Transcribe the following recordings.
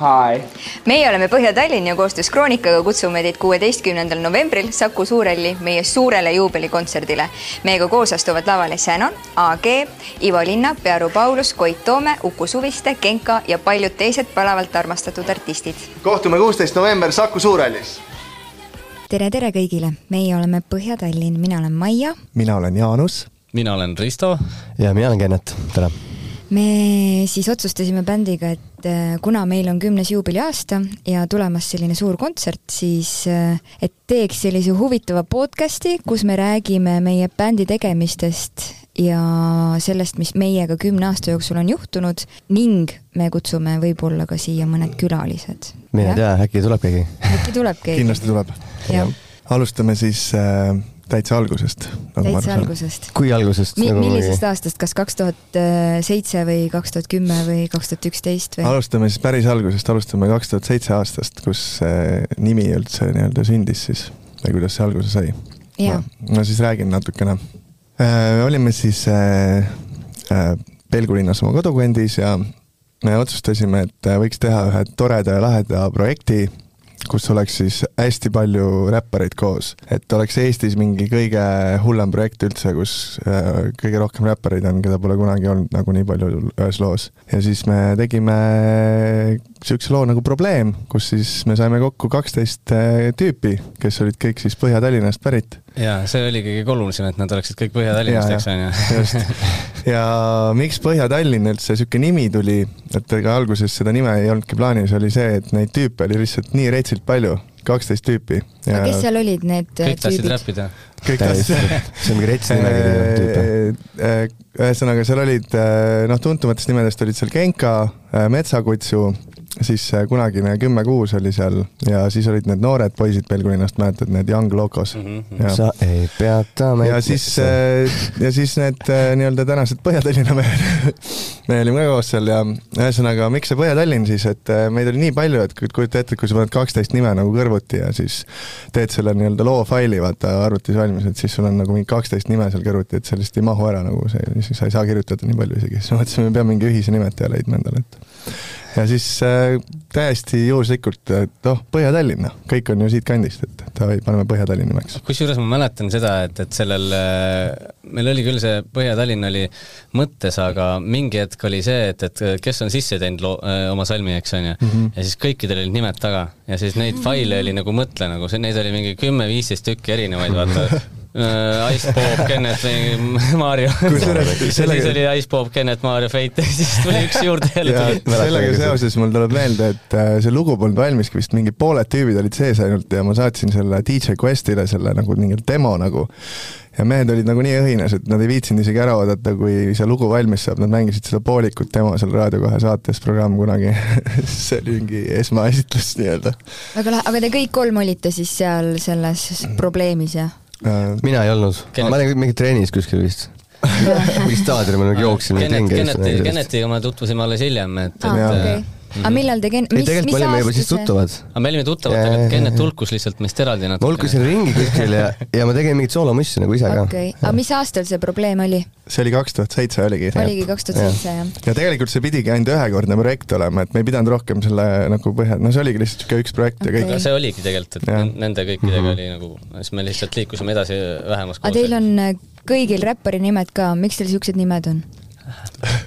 Hi. meie oleme Põhja-Tallinn ja koostöös Kroonikaga kutsume teid kuueteistkümnendal novembril Saku Suurhalli meie suurele juubelikontserdile. meiega koos astuvad lavale Shannon, AG, Ivo Linnap, Pearu Paulus, Koit Toome, Uku Suviste, Genka ja paljud teised palavalt armastatud artistid. kohtume kuusteist november Saku Suurhallis. tere, tere kõigile, meie oleme Põhja-Tallinn, mina olen Maia. mina olen Jaanus. mina olen Risto. ja mina olen Kennet, tere me siis otsustasime bändiga, et äh, kuna meil on kümnes juubeliaasta ja tulemas selline suur kontsert, siis äh, et teeks sellise huvitava podcast'i, kus me räägime meie bändi tegemistest ja sellest, mis meiega kümne aasta jooksul on juhtunud ning me kutsume võib-olla ka siia mõned külalised. mine tea, äkki tuleb keegi. äkki tuleb keegi. kindlasti tuleb. alustame siis äh, täitsa algusest nagu. täitsa algusest. kui algusest Mi? Nagu millisest aastast, kas kaks tuhat seitse või kaks tuhat kümme või kaks tuhat üksteist või? alustame siis päris algusest, alustame kaks tuhat seitse aastast, kus see nimi üldse nii-öelda sündis siis või kuidas see alguse sai. no siis räägin natukene äh,. olime siis äh, äh, Pelgu linnas oma kodukandis ja me otsustasime, et võiks teha ühe toreda ja laheda projekti kus oleks siis hästi palju räppareid koos. et oleks Eestis mingi kõige hullem projekt üldse, kus äh, kõige rohkem räppareid on, keda pole kunagi olnud nagu nii palju ühes loos. ja siis me tegime niisuguse loo nagu Probleem, kus siis me saime kokku kaksteist äh, tüüpi, kes olid kõik siis Põhja-Tallinnast pärit. jaa, see oli kõige olulisem, et nad oleksid kõik Põhja-Tallinnast, eks on ju. just. ja miks Põhja-Tallinn üldse niisugune nimi tuli, et ega alguses seda nime ei olnudki plaanis, oli see, et neid tüüpe oli lihtsalt nii retsilt palju, kaksteist tüüpi. aga kes seal olid, need kõik tahtsid räppida? kõik tahtsid. see on mingi rets nimekiri tüüpe. ühesõnaga, seal olid noh, tuntumatest nimedest olid seal Genka, Metsakutsu siis kunagine Kümme kuus oli seal ja siis olid need noored poisid Pelgulinnast, mäletad, need Young Locos mm. -hmm. sa ei peata meid. ja siis, ja siis need nii-öelda tänased Põhja-Tallinna mehed me olime ka koos seal ja ühesõnaga, miks see Põhja-Tallinn siis, et meid oli nii palju, et kujuta ette, kui sa paned kaksteist nime nagu kõrvuti ja siis teed selle nii-öelda loo faili, vaata arvutis valmis, et siis sul on nagu mingi kaksteist nime seal kõrvuti, et sellest ei mahu ära nagu see, sa ei saa kirjutada nii palju isegi, siis mõtlesime, me peame mingi ühise nimetaja leidma endale, et ja siis äh, täiesti juhuslikult, et noh, Põhja-Tallinn, noh, kõik on ju siitkandist, et davai, paneme Põhja-Tallinn nimeks. kusjuures ma mäletan seda, et, et sellel, äh, meil oli küll see Põhja-Tallinn oli mõttes, aga mingi hetk oli see, et, et kes on sisse teinud loo, äh, oma salmi, eks on ju mm, -hmm. ja siis kõikidel olid nimed taga ja siis neid faile oli nagu mõtle nagu, see, neid oli mingi kümme-viisteist tükki erinevaid, vaata äh, Ice Bob, Kennet või Mario. siis oli Ice Bob, Kennet, Mario, Fate ja siis tuli üks juurde jälle. sellega seoses mul tuleb meelde, et äh, see lugu polnud valmiski, vist mingi pooled tüübid olid sees ainult ja ma saatsin selle DJ Questile selle nagu mingi demo nagu ja mehed olid nagu nii õhines, et nad ei viitsinud isegi ära oodata, kui see lugu valmis saab, nad mängisid seda poolikut demo seal Raadio kahe saates programm kunagi see oli mingi esmaesitlus nii-öelda. väga lahe, aga te kõik kolm olite siis seal selles probleemis, jah? Äh, mina ei olnud, ma olin mingi trennis kuskil vist mingi staadionil ma nagu jooksin. Kenneti, Kennetiga me tutvusime alles hiljem, et, et ah, okay Mm -hmm. Aga millal te Ken-, mis, mis me olime juba siis tuttavad. aga me olime tuttavad, aga Kennet hulkus lihtsalt meist eraldi natuke. ma hulkusin ringi kuskil ja, ja ma tegin mingit soolomussi nagu ise ka. okei okay., aga mis aastal see probleem oli? see oli kaks tuhat seitse oligi. oligi kaks tuhat seitse, jah. ja tegelikult see pidigi ainult ühekordne projekt olema, et me ei pidanud rohkem selle nagu põhja, no see oligi lihtsalt niisugune üks projekt okay. ja kõik. see oligi tegelikult, et ja. nende kõikidega mm -hmm. oli nagu, siis me lihtsalt liikusime edasi vähemas koos. aga teil on äh, kõigil räppari nimed ka, miks teil niisugused nimed on?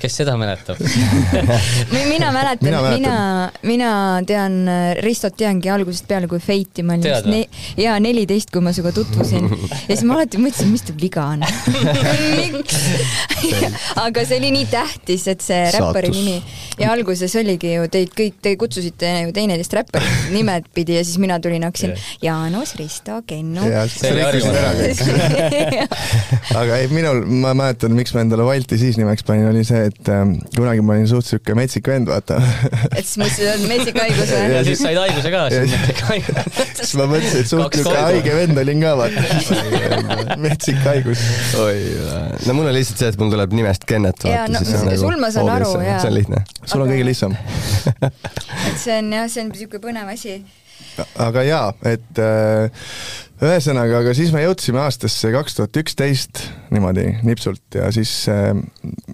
Kes seda mäletab? Mina mäletan, mina, mina, mina tean, Ristot teangi algusest peale kui Fate'i, ma olin vist ne, jaa, neliteist, kui ma sinuga tutvusin. ja siis ma alati mõtlesin, mis tal viga on. Aga see oli nii tähtis, et see räppari nimi ja alguses oligi ju teid kõik, te kutsusite ju teineteist räppari nimed pidi ja siis mina tulin, hakkasin. Jaanus, Risto, Kennu. aga ei, minul, ma mäletan, miks ma endale Valti siis nimeks panin, oli see, et ähm, kunagi ma olin suht sihuke metsik vend, vaata. et siis mõtlesid, et metsik haigus või? ja siis said haiguse ka. siis ma mõtlesin, et suht sihuke haige vend olin ka, vaata. metsik haigus. oi, no mul on lihtsalt see, et mul tuleb nimest Kennet, vaata. No, siis on nagu sul ma saan aru, jaa. see on lihtne. sul on kõige lihtsam et see on jah, see on niisugune põnev asi. aga jaa, et äh, ühesõnaga, aga siis me jõudsime aastasse kaks tuhat üksteist niimoodi nipsult ja siis, äh,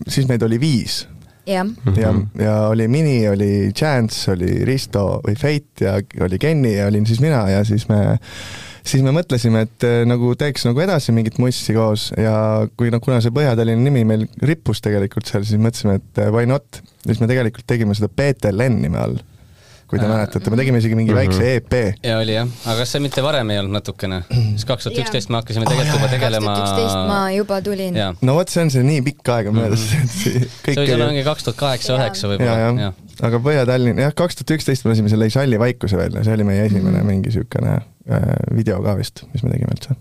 siis meid oli viis. Jah. Ja, ja oli Mini, oli Chance, oli Risto või Fate ja oli Kenny ja olin siis mina ja siis me siis me mõtlesime, et eh, nagu teeks nagu edasi mingit mussi koos ja kui noh, kuna see Põhja-Tallinna nimi meil rippus tegelikult seal, siis mõtlesime, et eh, why not. siis me tegelikult tegime seda BTLN nime all kui te mäletate, me tegime isegi mingi mm -hmm. väikse EP. ja oli jah, aga kas see mitte varem ei olnud natukene? siis kaks tuhat üksteist me hakkasime tegelikult oh, juba tegelema kaks tuhat üksteist ma juba tulin. no vot, see on see nii pikk aega möödas mm, -hmm. et kõik see võis olla mingi kaks tuhat kaheksa, üheksa võib-olla, aga Põhja-Tallinn, jah, kaks tuhat üksteist me lasime selle Ei salli vaikuse välja, see oli meie esimene -hmm. mingi niisugune äh, video ka vist, mis me tegime üldse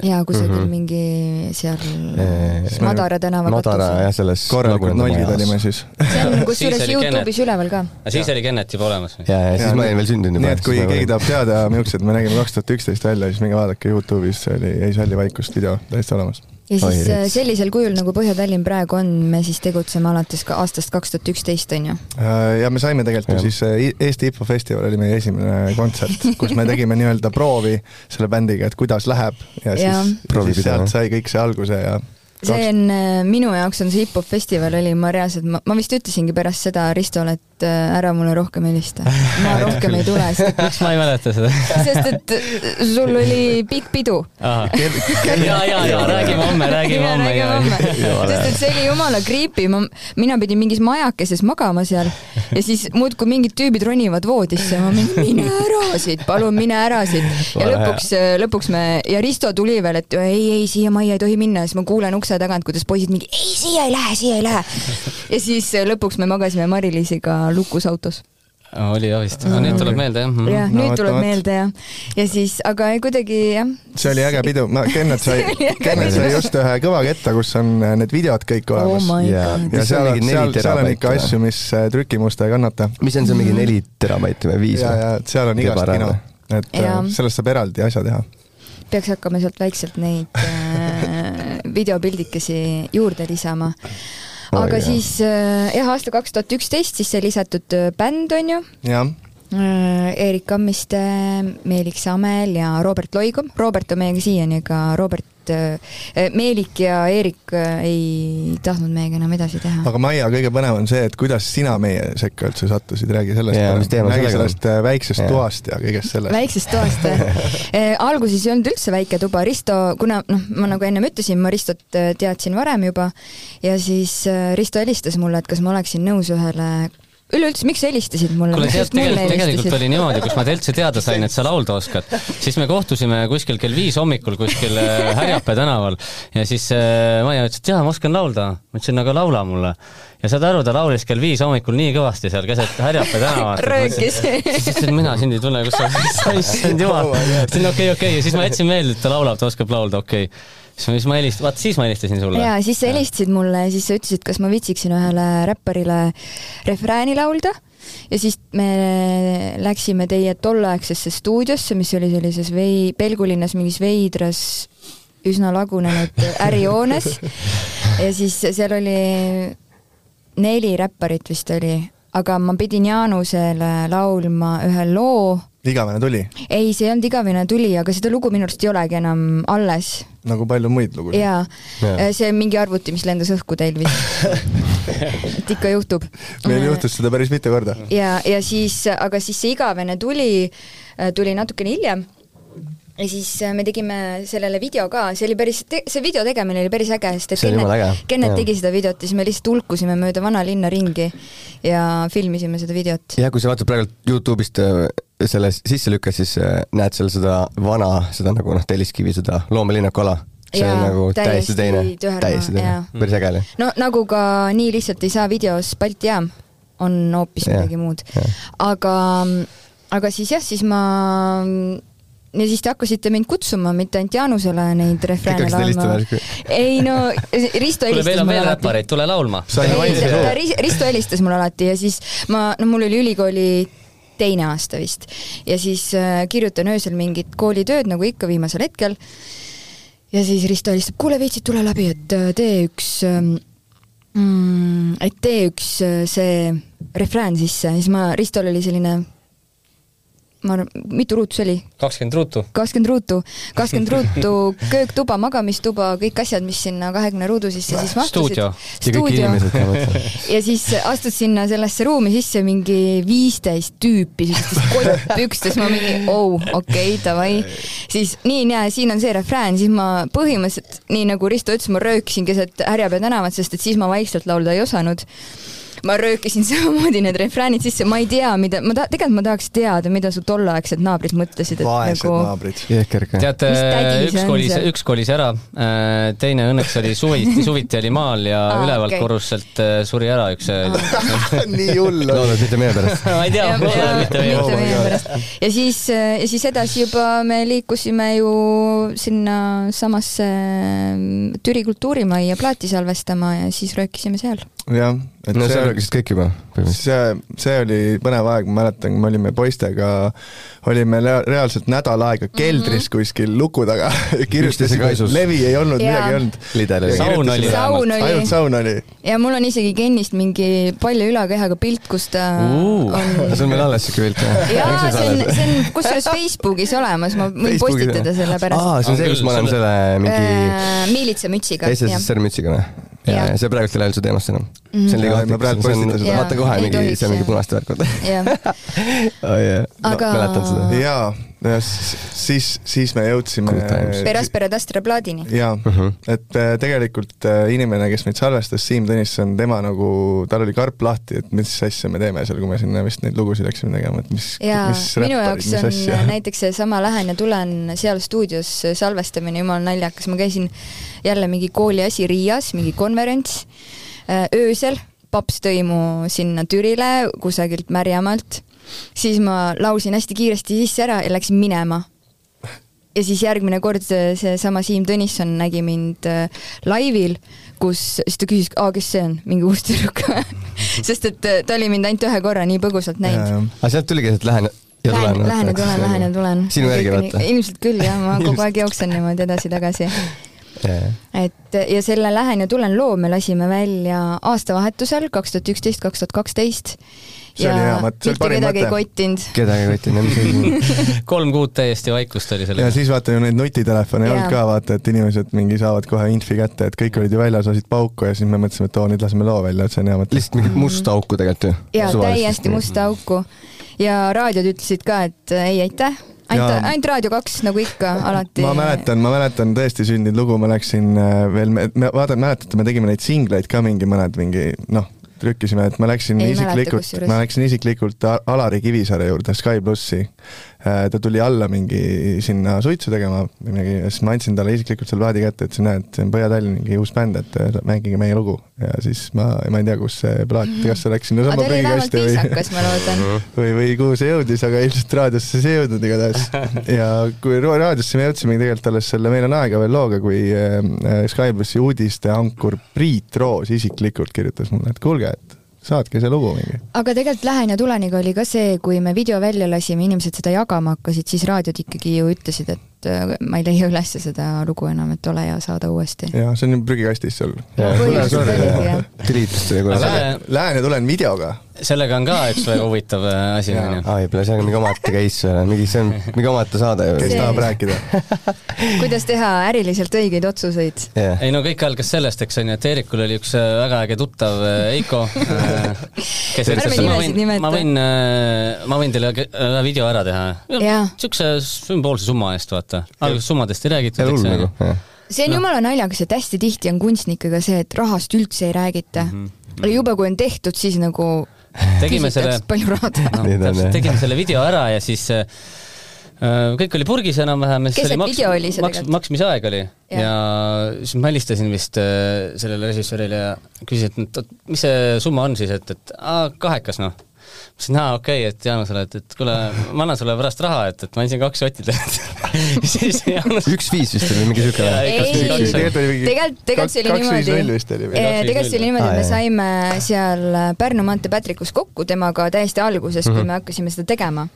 jaa, kusagil mm -hmm. mingi seal eee, Madara tänava Madara jah, selles korralikud nolgid olime siis. see on kusjuures Youtube'is üleval ka. siis oli Kennet juba olemas. ja, ja siis ja, ma olin veel sündinud juba. nii et kui keegi tahab teada, millised me nägime kaks tuhat üksteist välja, siis minge vaadake Youtube'is, see oli Ei salli vaikust video täiesti olemas ja siis Oi, sellisel kujul, nagu Põhja-Tallinn praegu on, me siis tegutseme alates ka aastast kaks tuhat üksteist, on ju? Äh, ja me saime tegelikult ju siis, äh, Eesti IPO festival oli meie esimene kontsert, kus me tegime nii-öelda proovi selle bändiga, et kuidas läheb ja siis, ja. ja siis sealt sai kõik see alguse ja see on, äh, minu jaoks on see hip-hop festival oli, ma reaalselt, ma, ma vist ütlesingi pärast seda Ristole, et äh, ära mulle rohkem helista. ma rohkem ei tule, miks ma ei mäleta seda? sest et äh, sul oli pikk pidu. ja, ja, ja räägime homme, räägime homme. sest et see oli jumala creepy, ma, mina pidin mingis majakeses magama seal ja siis muudkui mingid tüübid ronivad voodisse, ma mingi mine ära siit, palun mine ära siit. ja lõpuks, lõpuks me ja Risto tuli veel, et ei, ei siia majja ei tohi minna, siis ma kuulen ukse tagant, kuidas poisid mingi ei, siia ei lähe, siia ei lähe. ja siis äh, lõpuks me magasime Mari-Liisiga lukus autos oli jah vist, no nüüd tuleb meelde jah. -hmm. jah, nüüd no, tuleb võt. meelde jah. ja siis, aga ei kuidagi jah. see oli äge pidu, ma, Kennet sai, Kennet sai just ühe kõva ketta, kus on äh, need videod kõik olemas oh. ja, ja seal, seal, seal on ikka asju, mis äh, trükimusta ei kannata. mis on see mingi neli terabaiti või viis? ja, ja seal on igast kino, et ja. sellest saab eraldi asja teha. peaks hakkama sealt väikselt neid videopildikesi juurde lisama. Aga oh, siis äh, jah, aasta kaks tuhat üksteist siis sai lisatud äh, bänd, on ju? jah Eerik Kammiste, Meelik Samel ja Robert Loigo. Robert on meiega siiani, aga Robert et äh, Meelik ja Eerik äh, ei tahtnud meiega enam edasi teha. aga Maia, kõige põnevam on see, et kuidas sina meie sekka üldse sattusid, räägi sellest yeah,, räägi sellest äh, väiksest yeah. toast ja kõigest sellest. väiksest toast alguses ei olnud üldse väike tuba, Risto, kuna noh, ma nagu ennem ütlesin, ma Ristot teadsin varem juba ja siis Risto helistas mulle, et kas ma oleksin nõus ühele üleüldse, miks sa helistasid mulle? kuule, tead, tegelikult, tegelikult oli niimoodi, kus ma teilt teada sain, et sa laulda oskad, siis me kohtusime kuskil kell viis hommikul kuskil äh, Härjape tänaval ja siis äh, Maia ütles, et jaa, ma oskan laulda. ma ütlesin, aga laula mulle. ja saad aru, ta laulis kell viis hommikul nii kõvasti seal keset Härjape tänavat. röökis. siis ütlesin, mina sind ei tunne, kus sa, issand jumal. ütlesin okei, okei ja siis ma jätsin meelde, et ta laulab, ta oskab laulda, okei okay siis ma helistasin, vaata siis ma helistasin sulle. jaa, siis sa helistasid mulle ja siis sa ütlesid, kas ma viitsiksin ühele räpparile refrääni laulda. Ja siis me läksime teie tolleaegsesse stuudiosse, mis oli sellises vei-, Pelgulinnas mingis veidras üsna lagunenud ärihoones. Ja siis seal oli neli räpparit vist oli, aga ma pidin Jaanusele laulma ühe loo igavene tuli? ei, see ei olnud Igavene tuli, aga seda lugu minu arust ei olegi enam alles. nagu palju muid lugusid? jaa ja., äh, see mingi arvuti, mis lendas õhku teil vist et ikka juhtub. meil juhtus seda päris mitu korda. ja, ja siis, aga siis see Igavene tuli, äh, tuli natukene hiljem ja siis äh, me tegime sellele video ka, see oli päris, see video tegemine oli päris äge, sest et Kennet, Kennet tegi seda videot ja siis me lihtsalt hulkusime mööda vanalinna ringi ja filmisime seda videot. jah, kui sa vaatad praegu Youtube'ist selle sisse lükkad, siis äh, näed seal seda vana, seda nagu noh, Telliskivi seda loomelinnaku ala see ja, on nagu täiesti teine, täiesti teine, päris äge oli. no nagu ka nii lihtsalt ei saa videos Balti jaam, on hoopis midagi muud. aga, aga siis jah, siis ma ja siis te hakkasite mind kutsuma, mitte ainult Jaanusele neid refrääne laulma. ei no, Risto helistas mulle alati. tule laulma. Risto helistas mulle alati ja siis ma, no mul oli ülikooli teine aasta vist. ja siis äh, kirjutan öösel mingit koolitööd, nagu ikka viimasel hetkel. ja siis Risto helistab, kuule, viitsid, tule läbi, et äh, tee üks ähm, mm,, et tee üks äh, see refrään sisse ja siis ma, Ristol oli selline ma arvan, mitu ruutu see oli? kakskümmend ruutu. kakskümmend ruutu, kakskümmend ruutu, kööktuba, magamistuba, kõik asjad, mis sinna kahekümne ruudu sisse siis mahtusid. stuudio. ja siis astud sinna sellesse ruumi sisse mingi viisteist tüüpi sellistes kottpükstes, ma mingi oh, okei okay,, davai. siis nii, näe, siin on see refrään, siis ma põhimõtteliselt, nii nagu Risto ütles, ma röökisin keset Härjapea tänavat, sest et siis ma vaikselt laulda ei osanud ma röökisin samamoodi need refräänid sisse, ma ei tea, mida, ma ta-, tegelikult ma tahaks teada, mida su tolleaegsed naabrid mõtlesid, et vaesed nagu naabrid. teate, üks kolis, üks kolis ära, äh, teine õnneks oli suviti, suviti oli maal ja ah, ülevalt okay. korruselt äh, suri ära üks ah. nii hull on. loodad mitte meie pärast? ma ei tea, mitte meie pärast. ja siis, äh, ja siis edasi juba me liikusime ju sinna samasse Türi kultuurimajja plaati salvestama ja siis röökisime seal. Jah, et no, seal röökisid kõik juba see, see oli põnev aeg, ma mäletan, me olime poistega, olime reaalselt nädal aega keldris mm -hmm. kuskil luku taga kirjutasime, levi ei olnud, midagi ei olnud. saun oli. oli. ainult saun oli. ja mul on isegi Kennist mingi palja ülakehaga pilt, kus ta uh, on. see on meil alles siuke pilt või? jaa, see on, see on kusjuures Facebookis olemas, ma võin postitada selle pärast. aa, see on see, kus ma olen selle mingi äh, miilitsamütsiga. SSSR mütsiga või? Ja, ja see praegult ei lähe üldse teemast enam mm. -hmm. see on liiga ohtlik, vaata kohe mingi, see on mingi punaste värk, vaata. oh, aga mäletan seda. jaa, ja siis, siis me jõudsime Peraspere Tastra plaadini. jaa uh, -huh. et äh, tegelikult äh, inimene, kes meid salvestas, Siim Tõnisson, tema nagu, tal oli karp lahti, et mis asja me teeme seal, kui me sinna vist neid lugusid läksime tegema, et mis, mis minu jaoks on asja? näiteks seesama Lähen ja tulen seal stuudios salvestamine jumala naljakas, ma käisin jälle mingi kooli asi Riias, mingi konverents, äh, öösel, paps tõi mu sinna Türile kusagilt Märjamaalt, siis ma laulsin hästi kiiresti sisse ära ja läksin minema. ja siis järgmine kord seesama Siim Tõnisson nägi mind äh, laivil, kus, siis ta küsis, aa, kes see on, mingi uus tüdruk sest et äh, ta oli mind ainult ühe korra nii põgusalt näinud. aga sealt tuligi, et lähen ja tulen. Lähen ja tulen, lähen ja tulen. sinu järgi vaata? ilmselt küll jah, ma kogu aeg jooksen niimoodi edasi-tagasi yeah.. et ja selle Lähen ja tulen loo me lasime välja aastavahetusel kaks tuhat üksteist, kaks tuhat kaksteist see ja oli hea mõte, see oli parim mõte. kedagi ei kottinud. kedagi ei kottinud, asi kolm kuud täiesti vaikust oli sellega. ja siis vaata ju neid nutitelefone ei olnud ka, vaata, et inimesed mingi saavad kohe infi kätte, et kõik olid ju väljas, lasid pauku ja siis me mõtlesime, et oo, nüüd laseme loo välja, et see on hea mõte. lihtsalt mingit musta auku tegelikult ju. jaa, täiesti musta auku. ja raadiod ütlesid ka, et ei, aitäh ainult, ainult Raadio kaks, nagu ikka, alati. ma mäletan, ma mäletan tõesti sündinud lugu, ma läksin äh, veel, me, vaata, mäletate, me tegime neid singleid ka mingi mõned mingi noh, trükkisime, et ma läksin ei isiklikult, ma läksin isiklikult Alari Kivisaare juurde Sky plussi ta tuli alla mingi sinna suitsu tegema või midagi ja siis ma andsin talle isiklikult selle plaadi kätte, ütlesin, näed, see on Põhja-Tallinn mingi uus bänd, et äh, mängige meie lugu. ja siis ma, ma ei tea, kus see plaat, kas see läks sinna sama prügikasti või või, või kuhu see jõudis, aga ilmselt raadiosse see ei jõudnud igatahes. ja kui raadiosse me jõudsime tegelikult alles selle Meil on aega veel looga, kui äh, Sky plussi uudisteankur Priit Roos isiklikult kirjutas mulle, et kuulge, et saatke see lugu mingi. aga tegelikult Lähen ja tuleniga oli ka see, kui me video välja lasime, inimesed seda jagama hakkasid, siis raadiod ikkagi ju ütlesid, et äh, ma ei leia üles seda lugu enam, et ole hea, saada uuesti. jaa, see on ju prügikastis sul. Lähen ja tulen videoga sellega on ka üks väga huvitav äh, asi, onju. aa, võib-olla see on mingi omaette case, äh, mingi, see on mingi omaette saade ju. kes tahab rääkida kuidas teha äriliselt õigeid otsuseid yeah.. ei no kõik algas sellest, eks onju, et Eerikul oli üks äh, väga äge tuttav Eiko, kes ütles, et ma võin, ma võin, ma võin teile video ära teha. siukse sümboolse summa eest, vaata. Alguses summadest ei räägitud, eks see on no. jumala naljakas, et hästi tihti on kunstnikega see, et rahast üldse ei räägita mm. -hmm. jube, kui on tehtud, siis nagu tegime selle, no, tegime selle video ära ja siis äh, kõik oli purgis enam-vähem. keset maks, video oli see maks, tegelikult? maksmise aeg oli ja, ja siis ma helistasin vist äh, sellele režissöörile ja küsisin, et mis see summa on siis, et, et aa, kahekas noh ma ütlesin, aa okei okay,, et Jaanusele, et, et kuule, ma annan sulle pärast raha, et, et ma andsin kaks sotti teile siis Jaanus üks viis vist oli mingi siuke tegelikult, tegelikult see oli niimoodi, tegelikult see oli niimoodi, et me saime seal Pärnu maantee Patricus kokku temaga täiesti alguses, kui mhm. me hakkasime seda tegema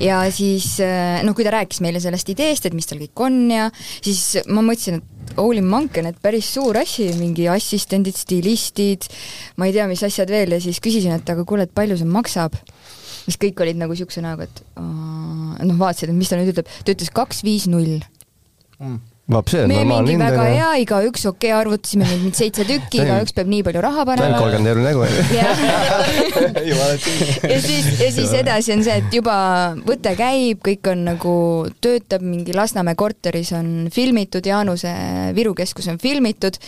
ja siis noh, kui ta rääkis meile sellest ideest, et mis tal kõik on ja siis ma mõtlesin, et holy monkey, et päris suur asi, mingi assistendid, stilistid, ma ei tea, mis asjad veel. Ja siis küsisin, et aga kuule, et palju see maksab. siis kõik olid nagu siukse näoga, et noh, vaatasid, et mis ta nüüd ütleb, ta ütles kaks, viis, null vaat see on normaalne hind. väga hea, igaüks okei okay,, arvutasime neid nüüd seitse tükki, igaüks peab nii palju raha panema. kolmkümmend euri nägu ja siis, ja siis edasi on see, et juba võte käib, kõik on nagu, töötab mingi Lasnamäe korteris on filmitud, Jaanuse Viru keskus on filmitud.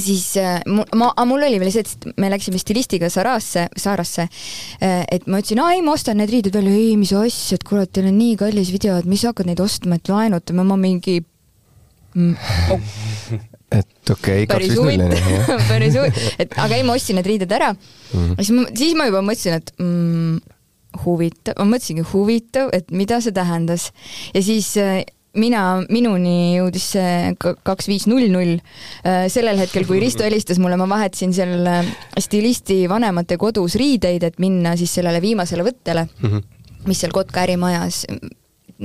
Siis äh, ma, mul oli veel see, et me läksime stilistiga Sarasse, Saarasse, äh, et ma ütlesin, aa ei, ma ostan need riided välja, ei, mis asja, et kurat, teil on nii kallis video, et mis sa hakkad neid ostma, et laenutame, ma mingi oh. et okei okay,, on ju. päris huvitav, et aga ei, ma ostsin need riided ära mm.. siis ma, siis ma juba mõtlesin, et mm, huvitav, ma mõtlesingi huvitav, et mida see tähendas ja siis äh, mina, minuni jõudis see kaks viis null null äh, sellel hetkel, kui Risto helistas mulle, ma vahetasin seal äh, stilisti vanemate kodus riideid, et minna siis sellele viimasele võttele mm, -hmm. mis seal Kotka ärimajas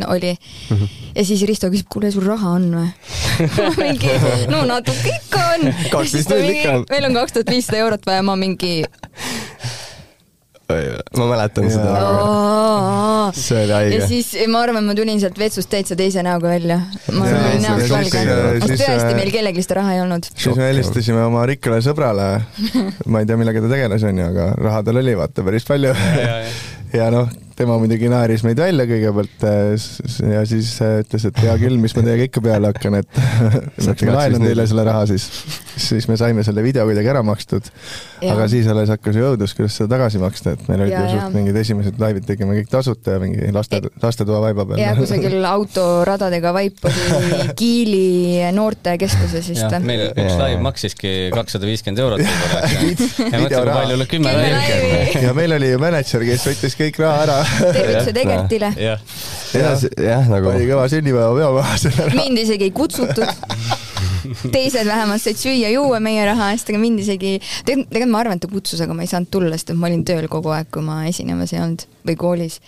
oli mm. -hmm. ja siis Risto küsib, kuule, sul raha on või mingi, no natuke ikka on. meil on kaks tuhat viissada eurot vaja, ma mingi ma mäletan seda oh,. see oli haige. ja siis ma arvan, ma tulin sealt vetsust täitsa teise näoga välja. ma olin näost valge. tõesti, meil kellelgi seda raha ei olnud. siis me helistasime oma rikkale sõbrale, ma ei tea, millega ta tegeles, onju, aga raha tal oli vaata päris palju. ja noh tema muidugi naeris meid välja kõigepealt äh, ja siis äh, ütles, et hea küll, mis ma teiega ikka peale hakkan, et laenan teile selle raha siis. siis me saime selle video kuidagi ära makstud. aga siis alles hakkas ju õudus, kuidas seda tagasi maksta, et meil olid ju suht mingid esimesed laivid tegime kõik tasuta ja mingi laste, lastetoa vaiba peal. ja kusagil autoradadega vaip oli Kiili noortekeskuses vist. meil üks laiv maksiski kakssada viiskümmend eurot võib-olla. ja mõtle, kui palju oli kümme laivi. ja meil oli ju mänedžer, kes võttis kõik raha ära tervitused Egertile. jah, nagu. pani kõva selle raha. mind isegi ei kutsutud teised vähemalt said süüa-juua meie raha eest, aga mind isegi, tegelikult, ma arvan, et ta kutsus, aga ma ei saanud tulla, sest et ma olin tööl kogu aeg, kui ma esinemas ei olnud või koolis.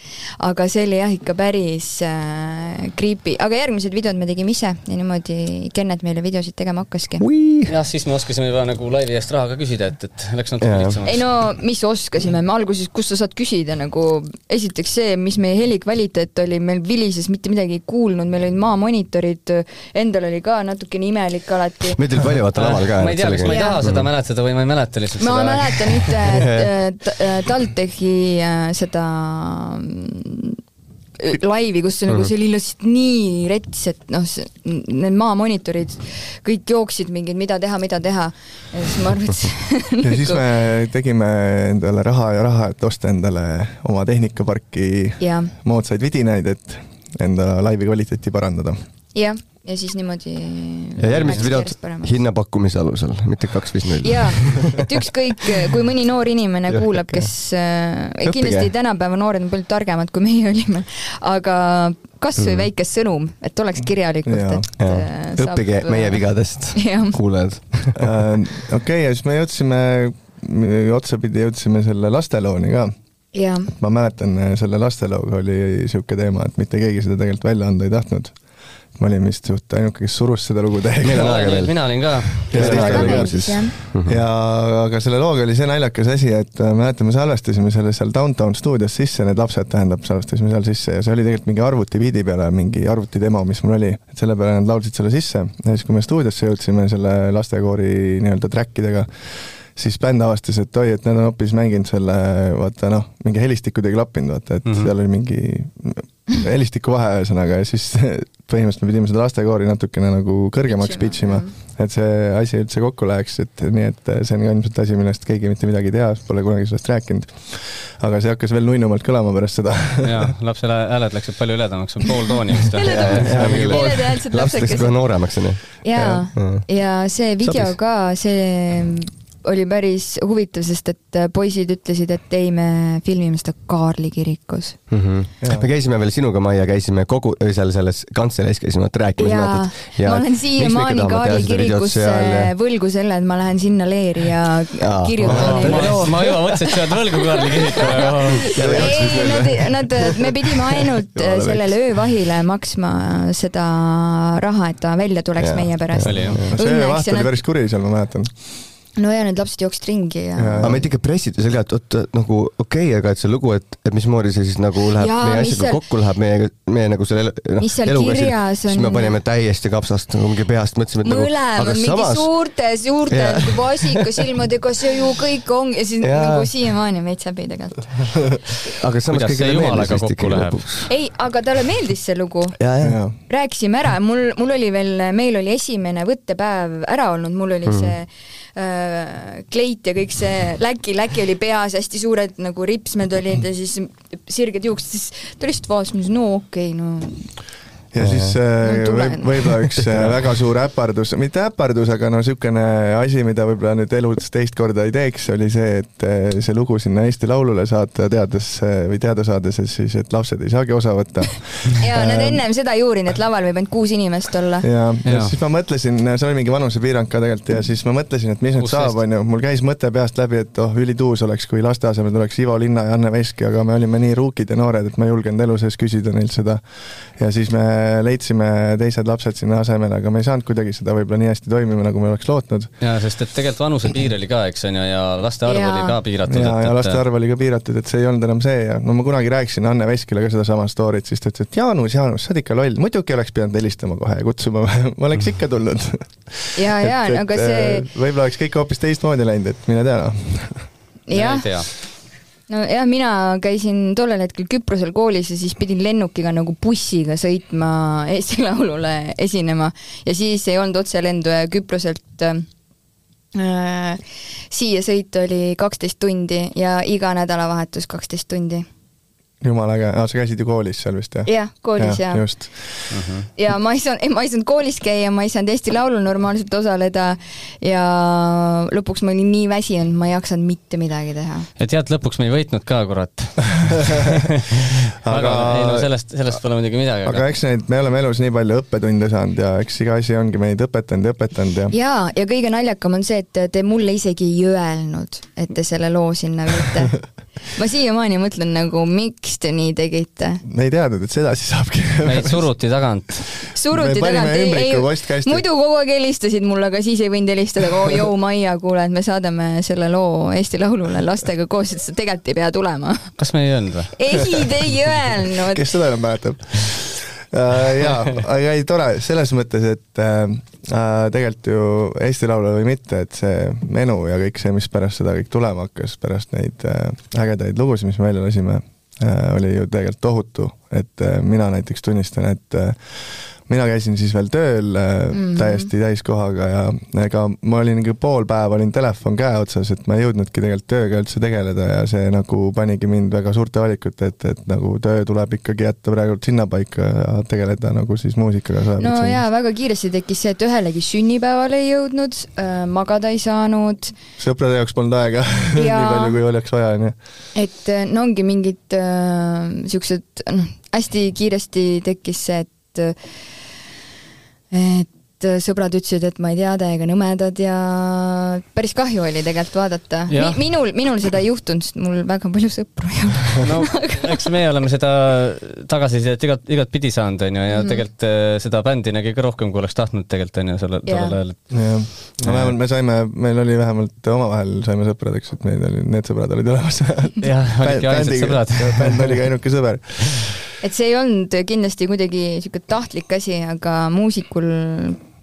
aga see oli jah, ikka päris äh, creepy, aga järgmised videod me tegime ise ja niimoodi Kennet meile videosid tegema hakkaski. jah, siis me oskasime juba nagu laivi eest raha ka küsida, et, et läks natuke lihtsamaks. ei no mis oskasime, me alguses, kust sa saad küsida nagu, esiteks see, mis meie helikvaliteet oli, meil vilises, mitte midagi ei kuulnud, meil olid maamonitorid, endal oli ka natukene imelik alati. meid oli palju vaata laval ka. ma ei tea, kas ma ei taha seda mäletada või ma ei mäleta lihtsalt ma seda. ma mäletan ühte TalTechi äh, seda mm, laivi, kus nagu see oli lihtsalt nii rets, et noh, need maamonitorid kõik jooksid mingid, mida teha, mida teha. ja siis ma arvasin ja nagu... siis me tegime endale raha ja raha, et osta endale oma tehnikaparki moodsaid vidinaid, et enda laivi kvaliteeti parandada. jah ja siis niimoodi. ja järgmised videod hinnapakkumise alusel, mitte kaks viis null. jaa, et ükskõik, kui mõni noor inimene kuulab, kes äh, kindlasti tänapäeva noored on palju targemad, kui meie olime, aga kasvõi mm. väike sõnum, et oleks kirjalikult, et. Äh, õppige saab... meie vigadest, kuulajad äh, okei, ja siis me jõudsime, otsapidi jõudsime selle lastelooni ka Ja. ma mäletan, selle lastelooga oli niisugune teema, et mitte keegi seda tegelikult välja anda ei tahtnud ma olin vist suht ainuke, kes surus seda lugu täiega. mina olin ka. Mhm. ja aga selle looga oli see naljakas asi, et äh, mäletan, me salvestasime selle seal Downtown stuudios sisse, need lapsed, tähendab, salvestasime seal sisse ja see oli tegelikult mingi arvutipiidi peale, mingi arvutidemo, mis mul oli. et selle peale nad laulsid selle sisse ja siis, kui me stuudiosse jõudsime selle lastekoori nii-öelda track idega, siis bänd avastas, et oi, et nad on hoopis mänginud selle, vaata noh, mingi helistikud ei klappinud, vaata, et mm -hmm. seal oli mingi helistiku vahe ühesõnaga ja siis põhimõtteliselt me pidime seda lastekoori natukene nagu kõrgemaks pitch ima, et see asi üldse kokku läheks, et nii, et see on ka ilmselt asi, millest keegi mitte midagi ei tea, pole kunagi sellest rääkinud. aga see hakkas veel nunnumalt kõlama pärast seda. jaa, lapse hääled läksid palju hõledamaks, pool tooni vist. laps läks kohe nooremaks, onju. jaa, ja see video ka, see oli päris huvitav, sest et äh, poisid ütlesid, et ei, me filmime seda Kaarli kirikus mm. -hmm. me käisime veel sinuga, Maia, käisime kogu, seal selles kantseleis käisime vaata rääkimas. ma olen siiamaani Kaarli kirikusse ja... võlgu selle, et ma lähen sinna leeri ja, ja. kirjutan neile loo. ma juba mõtlesin, et sa oled võlgu Kaarli kirikule. ei, nad, nad, me pidime ainult sellele öövahile maksma seda raha, et ta välja tuleks ja. meie pärast. see vaht oli päris kuri seal, ma mäletan no ja need lapsed jooksid ringi ja, ja. aga meid ikka pressiti seal ka, et oot nagu okei okay,, aga et see lugu, et, et mismoodi see siis nagu läheb ja, meie asjaga seal... kokku läheb, meie, meie nagu selle noh, eluga siis, siis me panime täiesti kapsast nagu mingi peast, mõtlesime, et mõlemad nagu, mingi samas... suurte, suurte nagu vasikasilmadega, see ju kõik on ja siis ja. nagu siiamaani veits häbi tegelikult aga samas kõigile meeldis vist ikkagi lõpuks. ei, aga talle meeldis see lugu. rääkisime ära, mul, mul oli veel, meil oli esimene võttepäev ära olnud, mul oli mm. see Äh, kleit ja kõik see läki, läki oli peas, hästi suured nagu ripsmed olid ja siis sirged juuksed, siis ta lihtsalt vaatas, no okei okay,, no ja siis äh, võib, võib-olla üks äh, väga suur äpardus, mitte äpardus, aga no niisugune asi, mida võib-olla nüüd elus teist korda ei teeks, oli see, et äh, see lugu sinna Eesti Laulule saata, teades või teada saades, et siis, et lapsed ei saagi osa võtta ja nad ennem seda ei uurinud, et laval võib ainult kuus inimest olla. ja, ja., ja siis ma mõtlesin, see oli mingi vanusepiirang ka tegelikult ja siis ma mõtlesin, et mis nüüd saab, onju, mul käis mõte peast läbi, et oh, ülituus oleks, kui laste asemel tuleks Ivo Linna ja Anne Veski, aga me olime nii ruukid ja noored, et ma ei julgenud elu sees küsida neilt seda. ja siis me leidsime teised lapsed sinna asemele, aga me ei saanud kuidagi seda võib-olla nii hästi toimima, nagu me oleks lootnud. jaa, sest et tegelikult vanusepiir oli ka, eks on ju, ja laste arv ja. oli ka piiratud. jaa, ja laste arv oli ka piiratud, et see ei olnud enam see ja no ma kunagi rääkisin Anne Veskile ka sedasama story't, siis ta ütles, et Jaanus, Jaanus, sa oled ikka loll, muidugi oleks pidanud helistama kohe ja kutsuma ma oleks ikka tulnud. jaa, jaa, aga see äh, võib-olla oleks kõik hoopis teistmoodi läinud, et mine tea noh. jah nojah, mina käisin tollel hetkel Küprosel koolis ja siis pidin lennukiga nagu bussiga sõitma Eesti Laulule esinema. Ja siis ei olnud otselendu ja Küproselt äh, siia sõit oli kaksteist tundi ja iga nädalavahetus kaksteist tundi jumala äge, aa sa käisid ju koolis seal vist jah? jah, koolis ja, ja.. just uh. -huh. ja ma ei saanud, ma ei saanud koolis käia, ma ei saanud Eesti Laulul normaalselt osaleda ja lõpuks ma olin nii väsinud, ma ei jaksanud mitte midagi teha. ja tead, lõpuks me ei võitnud ka, kurat aga ei no sellest, sellest pole muidugi midagi. aga eks neid, me oleme elus nii palju õppetunde saanud ja eks iga asi ongi meid õpetanud ja õpetanud ja. ja, ja kõige naljakam on see, et te mulle isegi ei öelnud, et te selle loo sinna viite ma siiamaani mõtlen nagu, miks te nii tegite? me ei teadnud, et sedasi saabki. meid suruti tagant. suruti tagant, ei, ei, muidu kogu aeg helistasid mulle, aga siis ei võinud helistada, oo joo Maia, kuule, et me saadame selle loo Eesti Laulule lastega koos, et sa tegelikult ei pea tulema. kas me ei öelnud või? ei, te ei öelnud. kes seda enam mäletab? Äh, jaa, aga ei, tore selles mõttes, et äh, äh, tegelikult ju Eesti Laulul või mitte, et see menu ja kõik see, mis pärast seda kõik tulema hakkas, pärast neid äh, ägedaid lugusid, mis me välja lasime äh,, oli ju tegelikult tohutu, et äh, mina näiteks tunnistan, et äh, mina käisin siis veel tööl mm -hmm. täiesti täiskohaga ja ega ma olin nagu pool päeva olin telefon käe otsas, et ma ei jõudnudki tegelikult tööga üldse tegeleda ja see nagu panigi mind väga suurte valikute ette, et nagu töö tuleb ikkagi jätta praegu sinnapaika ja tegeleda nagu siis muusikaga. no jaa, väga kiiresti tekkis see, et ühelegi sünnipäevale ei jõudnud äh,, magada ei saanud. sõprade jaoks polnud aega nii palju, kui oleks vaja, onju. et äh, no ongi mingid äh, siuksed, noh, hästi kiiresti tekkis see, et äh, et sõbrad ütlesid, et ma ei tea, täiega nõmedad ja päris kahju oli tegelikult vaadata Mi. minul, minul seda ei juhtunud, sest mul väga palju sõpru ei ole. no eks meie oleme seda tagasisidet igat, igatpidi saanud, on ju, ja mm -hmm. tegelikult äh, seda bändi nägi ka rohkem, kui oleks tahtnud tegelikult, on ju, sellel, tollel ajal. jah, no vähemalt me saime, meil oli vähemalt omavahel saime sõpradeks, et meil oli, need sõbrad olid olemas. jah, olidki ainsad sõbrad. bänd oligi ainuke sõber et see ei olnud kindlasti kuidagi niisugune tahtlik asi, aga muusikul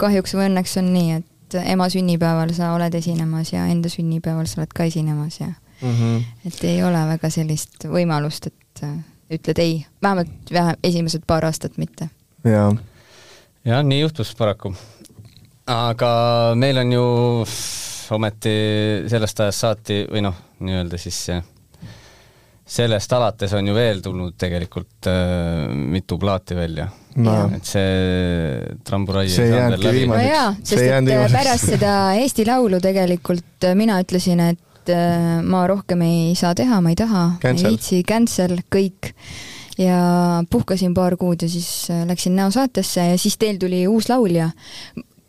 kahjuks või õnneks on nii, et ema sünnipäeval sa oled esinemas ja enda sünnipäeval sa oled ka esinemas ja mm -hmm. et ei ole väga sellist võimalust, et äh, ütled ei, vähemalt vähe, esimesed paar aastat mitte. jaa. jah, nii juhtus paraku. aga meil on ju ometi sellest ajast saati või noh, nii-öelda siis sellest alates on ju veel tulnud tegelikult äh, mitu plaati välja no.. et see tramburai see ei veel läbi. no jaa, sest et äh, viimaseks. pärast seda Eesti Laulu tegelikult äh, mina ütlesin, et äh, ma rohkem ei saa teha, ma ei taha, ei viitsi, cancel, kõik. ja puhkasin paar kuud ja siis äh, läksin Näo saatesse ja siis teil tuli uus laulja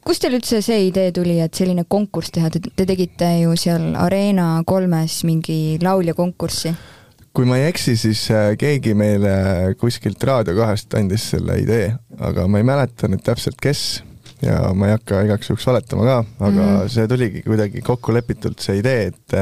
kust teil üldse see idee tuli, et selline konkurss teha, te, te tegite ju seal Arena kolmes mingi lauljakonkurssi kui ma ei eksi, siis äh, keegi meile kuskilt Raadio kahest andis selle idee, aga ma ei mäleta nüüd täpselt, kes. ja ma ei hakka igaks juhuks valetama ka, aga mm -hmm. see tuligi kuidagi kokkulepitult, see idee, et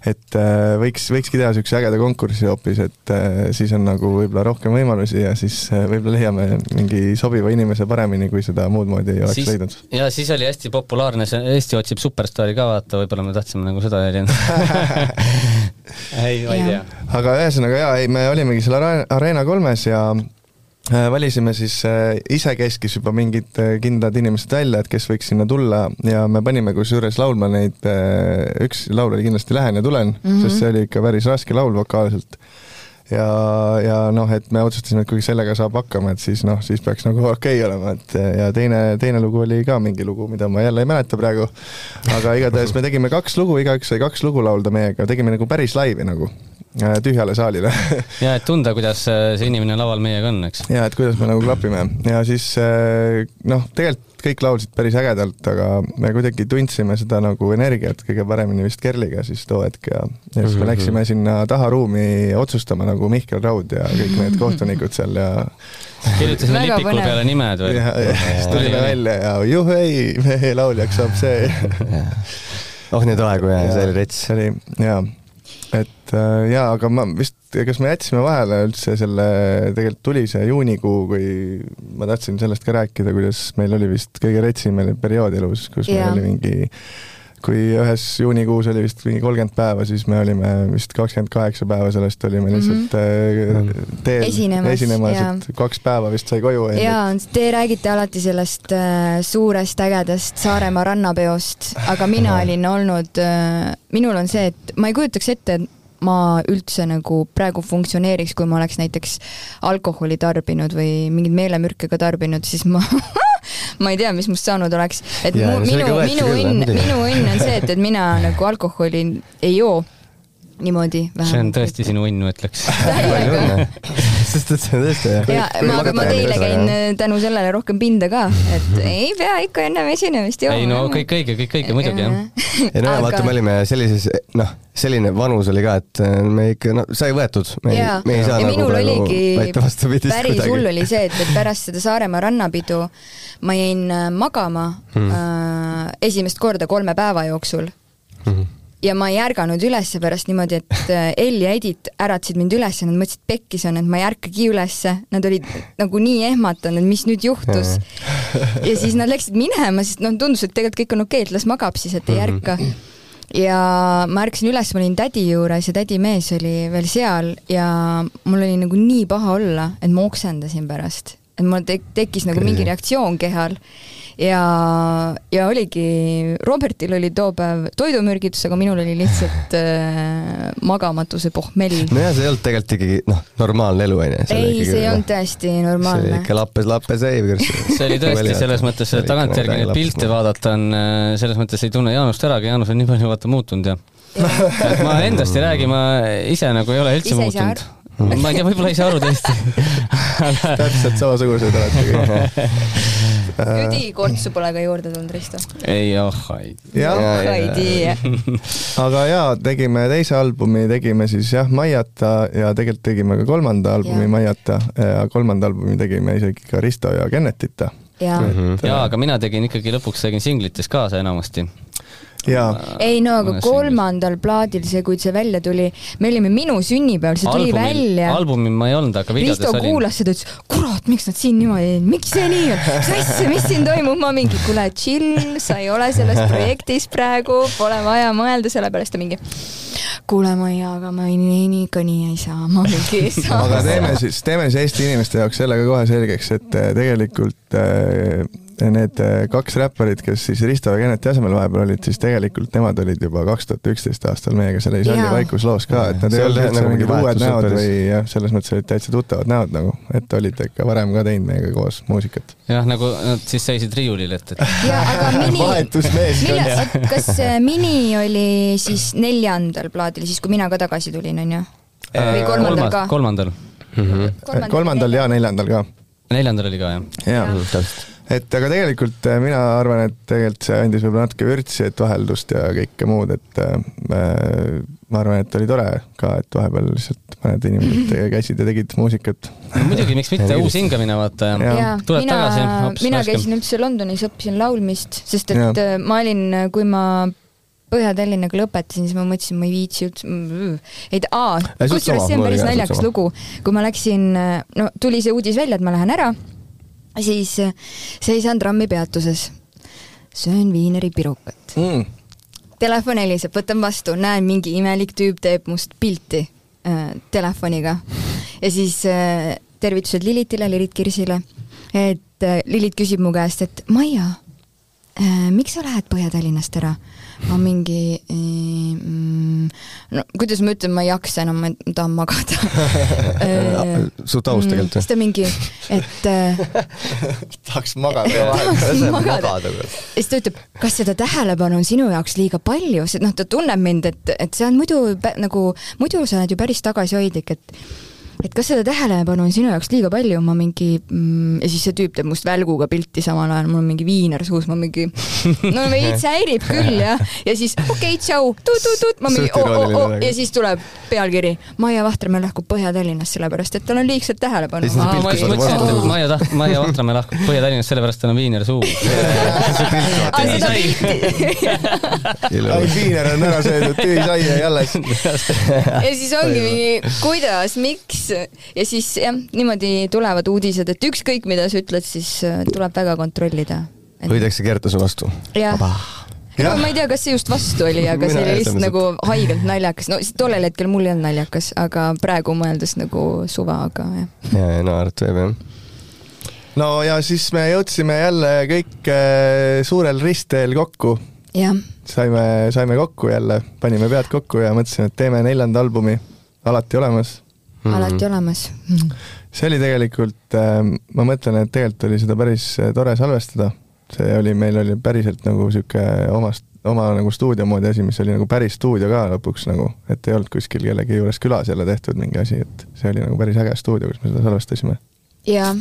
et äh, võiks, võikski teha niisuguse ägeda konkursi hoopis, et äh, siis on nagu võib-olla rohkem võimalusi ja siis äh, võib-olla leiame mingi sobiva inimese paremini, kui seda muud moodi ei oleks siis, leidnud. ja siis oli hästi populaarne see Eesti otsib superstaari ka vaata, võib-olla me tahtsime nagu seda jälgida ei, ma ei tea. aga ühesõnaga jaa, ei, me olimegi seal Arena kolmes ja valisime siis äh, isekeskis juba mingid äh, kindlad inimesed välja, et kes võiks sinna tulla ja me panime kusjuures laulma neid, üks laul oli kindlasti Lähen ja tulen mm, -hmm. sest see oli ikka päris raske laul vokaalselt. ja, ja noh, et me otsustasime, et kui sellega saab hakkama, et siis noh, siis peaks nagu okei okay olema, et ja teine, teine lugu oli ka mingi lugu, mida ma jälle ei mäleta praegu, aga igatahes me tegime kaks lugu, igaüks sai kaks lugu laulda meiega, tegime nagu päris laivi nagu Äh, tühjale saalile ja et tunda, kuidas äh, see inimene laval meiega on, eks. ja et kuidas me nagu klapime ja siis äh, noh, tegelikult kõik laulsid päris ägedalt, aga me kuidagi tundsime seda nagu energiat kõige paremini vist Kerliga siis too hetk ja, ja siis me mhm. läksime sinna taha ruumi otsustama nagu Mihkel Raud ja kõik need kohtunikud seal ja kirjutasime lipikul peale nimed või? ja, ja siis tulime välja ja juhei, meie lauljaks saab see oh nii tore, kui see oli rets. see oli jaa et äh, jaa, aga ma vist, kas me jätsime vahele üldse selle, tegelikult tuli see juunikuu, kui ma tahtsin sellest ka rääkida, kuidas meil oli vist kõige retsim periood elus, kus yeah. meil oli mingi kui ühes juunikuus oli vist mingi kolmkümmend päeva, siis me olime vist kakskümmend kaheksa päeva sellest olime lihtsalt mm -hmm. teel esinemas, esinemas, et kaks päeva vist sai koju. jaa, te räägite alati sellest äh, suurest ägedast Saaremaa rannapeost, aga mina olin olnud äh,, minul on see, et ma ei kujutaks ette, et ma üldse nagu praegu funktsioneeriks, kui ma oleks näiteks alkoholi tarbinud või mingeid meelemürke ka tarbinud, siis ma ma ei tea, mis must saanud oleks. et ja, mu, minu, minu õnn, minu õnn on see, et, et mina nagu alkoholi ei joo. Niimoodi see on tõesti sinu õnn, ma ütleks sest et see on tõesti jah. ja ma, ma teile käin äh, tänu sellele rohkem pinda ka, et ei pea ikka ennem esinemist jooma. ei no kõik õige, kõik õige, muidugi jah. ei no Aga... vaata, me olime sellises, noh, selline vanus oli ka, et äh, me ikka, no sai võetud, me ei, me ei saa ja nagu praegu väita vastupidist päris hull oli see, et, et pärast seda Saaremaa rannapidu ma jäin äh, magama hmm. äh, esimest korda kolme päeva jooksul hmm ja ma ei ärganud üles pärast niimoodi, et äh, Ell ja Edith äratsid mind üles ja nad mõtlesid, pekkis on, et ma ei ärkagi ülesse. Nad olid nagu nii ehmatanud, mis nüüd juhtus. ja siis nad läksid minema, sest noh, tundus, et tegelikult kõik on okei okay,, et las magab siis, et ei ärka. ja ma ärkasin üles, ma olin tädi juures ja tädi mees oli veel seal ja mul oli nagu nii paha olla, et ma oksendasin pärast. et mul tek-, tekkis nagu mingi reaktsioon kehal ja, ja oligi, Robertil oli too päev toidumürgitus, aga minul oli lihtsalt äh, magamatuse pohmell. nojah, see ei olnud tegelikult ikkagi noh, normaalne elu onju. ei, see ei olnud tõesti normaalne. see oli ikka lappes, lappes ei. see oli tõesti selles mõttes, tagantjärgi neid pilte vaadata on, äh, selles mõttes ei tunne Jaanust äragi, Jaanus on nii palju vaata muutunud ja ma endast ei räägi, ma ise nagu ei ole üldse ise muutunud ma ei tea, võib-olla ei saa aru tõesti täpselt samasugused olete kõik jüdikortsu pole ka juurde tulnud, Risto? ei, oh ei. oh ei tea. aga jaa, tegime teise albumi, tegime siis jah, Maiata ja tegelikult tegime ka kolmanda albumi ja. Maiata ja kolmanda albumi tegime isegi ka Risto ja Kennetita. jaa mm -hmm., jaa, aga mina tegin ikkagi lõpuks tegin singlites kaasa enamasti ei no aga kolmandal plaadil, see, kui see välja tuli, me olime minu sünnipäeval, see tuli albumil, välja. albumil ma ei olnud, aga videodes Risto olin. kuulas seda, ütles, kurat, miks nad siin niimoodi, miks see nii on, mis asja, mis siin toimub, ma mingi, kuule, chill, sa ei ole selles projektis praegu, pole vaja mõelda, sellepärast ta mingi kuule, ma ei, aga ma nii, nii ikka nii ei saa, ma mingi ei saa. aga teeme siis, teeme siis Eesti inimeste jaoks selle ka kohe selgeks, et eh, tegelikult äh, need äh, kaks räpparit, kes siis Risto ja Keneti asemel vahepeal olid, siis tegelikult nemad olid juba kaks tuhat üksteist aastal meiega seal Isalli vaikusloos ka, et nad ei olnud üldse nagu mingid uued näod või jah, selles mõttes olid täitsa tuttavad näod nagu, et olid ikka varem ka teinud meiega koos muusikat. jah, nagu nad siis seisid riiulil, et, et. jaa, aga Mini vahetusmeeskond. kas äh, Mini oli siis neljandal plaadil, siis kui mina ka tagasi tulin, onju? või kolmandal ka? kolmandal. kolmandal, kolmandal ja neljandal ka. neljandal oli ka, jah? jaa, täpselt et aga tegelikult äh, mina arvan, et tegelikult see andis võib-olla natuke vürtsi, et vaheldust ja kõike muud, et äh, ma arvan, et oli tore ka, et vahepeal lihtsalt mõned inimesed käisid ja tegid muusikat no,. muidugi, miks mitte, uus hingamine, vaata tuled mina, tagasi. mina käisin üldse Londonis, õppisin laulmist, sest et ja. Äh, ma olin, kui ma Põhja-Tallinnaga lõpetasin, siis ma mõtlesin, ma ei viitsi üldse, ei aa, kusjuures see on päris naljakas lugu. kui ma läksin, no tuli see uudis välja, et ma lähen ära, siis seisan trammipeatuses, söön viineri pirukat mm telefon heliseb, võtan vastu, näen, mingi imelik tüüp teeb must pilti äh, telefoniga. ja siis äh, tervitused Lilitile, Lilit Kirsile, et äh, Lilit küsib mu käest, et Maia äh,, miks sa lähed Põhja-Tallinnast ära? Ma mingi mm, no kuidas ma ütlen, ma ei jaksa enam, ma tahan magada suht aus mm, tegelikult. siis ta mingi, et äh, tahaks magada. tahaks magada. siis ta ütleb, kas seda tähelepanu on sinu jaoks liiga palju, sest noh, ta tunneb mind, et, et see on muidu nagu, muidu sa oled ju päris tagasihoidlik, et et kas seda tähelepanu on sinu jaoks liiga palju, ma mingi mm, ja siis see tüüp teeb must välguga pilti samal ajal, mul on mingi viiner suus, ma mingi no veits häirib küll jah, ja siis okei okay,, tšau, tut-tut-tut, ma mingi oo, oo, oo ja siis tuleb pealkiri Maia Vahtramäe lahkub Põhja-Tallinnast, sellepärast et tal on liigselt tähelepanu. ma mõtlesin, et Maia taht-, Maia Vahtramäe lahkub Põhja-Tallinnast, sellepärast tal on viiner suus. viiner on ära söödud, tühi sai jäi alles. ja siis ongi mingi, kuidas, miks, ja siis jah, niimoodi tulevad uudised, et ükskõik, mida sa ütled, siis äh, tuleb väga kontrollida. Et.... võidakse keerata su vastu. jah. No ma ei tea, kas see just vastu oli, aga see oli lihtsalt nagu haigelt naljakas, no tollel hetkel mul ei olnud naljakas, aga praegu mõeldes nagu suva, aga jah. ja, ja naerata võib jah no ja siis me jõudsime jälle kõik äh, suurel ristteel kokku. saime, saime kokku jälle, panime pead kokku ja mõtlesime, et teeme neljanda albumi, alati olemas mm. -hmm. alati olemas mm. see oli tegelikult äh,, ma mõtlen, et tegelikult oli seda päris äh, tore salvestada. see oli, meil oli päriselt nagu sihuke omast, oma nagu stuudio moodi asi, mis oli nagu päris stuudio ka lõpuks nagu, et ei olnud kuskil kellegi juures külas jälle tehtud mingi asi, et see oli nagu päris äge stuudio, kus me seda salvestasime. jaa.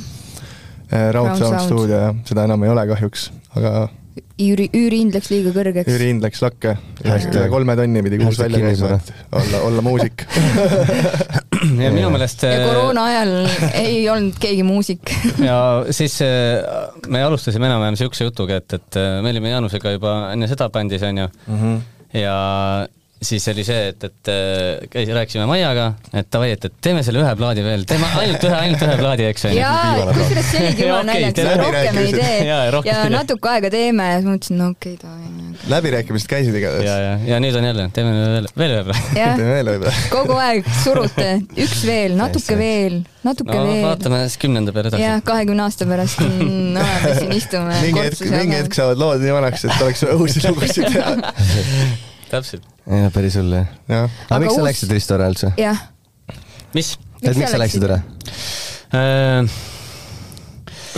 Äh, Round Sound stuudio jah, seda enam ei ole kahjuks, aga üüri, üürihind läks liiga kõrgeks. üürihind läks lakke, üle kolme tonni pidi kuus välja käima, et olla, olla muusik ja minu meelest ja koroona ajal ei olnud keegi muusik. Ja siis äh, me alustasime enam-vähem niisuguse jutuga, et, et äh, me olime Jaanusega juba enne seda bändis, onju. Mm, -hmm. ja siis oli see, et, et äh, käis, rääkisime Maiaga, et davai, et, et teeme selle ühe plaadi veel, teeme ainult ühe, ainult ühe plaadi, eks ju. jaa, kusjuures see oligi jumala naljakas, rohkem ei tee. Ja, ja natuke aega teeme. Ja siis mõtlesin, no okei okay,, davai. Läbirääkimised käisid igatahes. ja, ja, ja nüüd on jälle, teeme veel, veel plaadi. kogu aeg surute, üks veel, natuke veel, natuke no, veel. vaatame siis kümnenda peale edasi. jah, kahekümne aasta pärast mm, oleme siin istume. mingi hetk, mingi hetk saavad lood nii vanaks, et oleks uusi lugusid teha täpselt. jah, päris hull jah ja.. aga miks uus... sa läksid Risto ära üldse? jah. mis? et miks sa läksid ära äh...?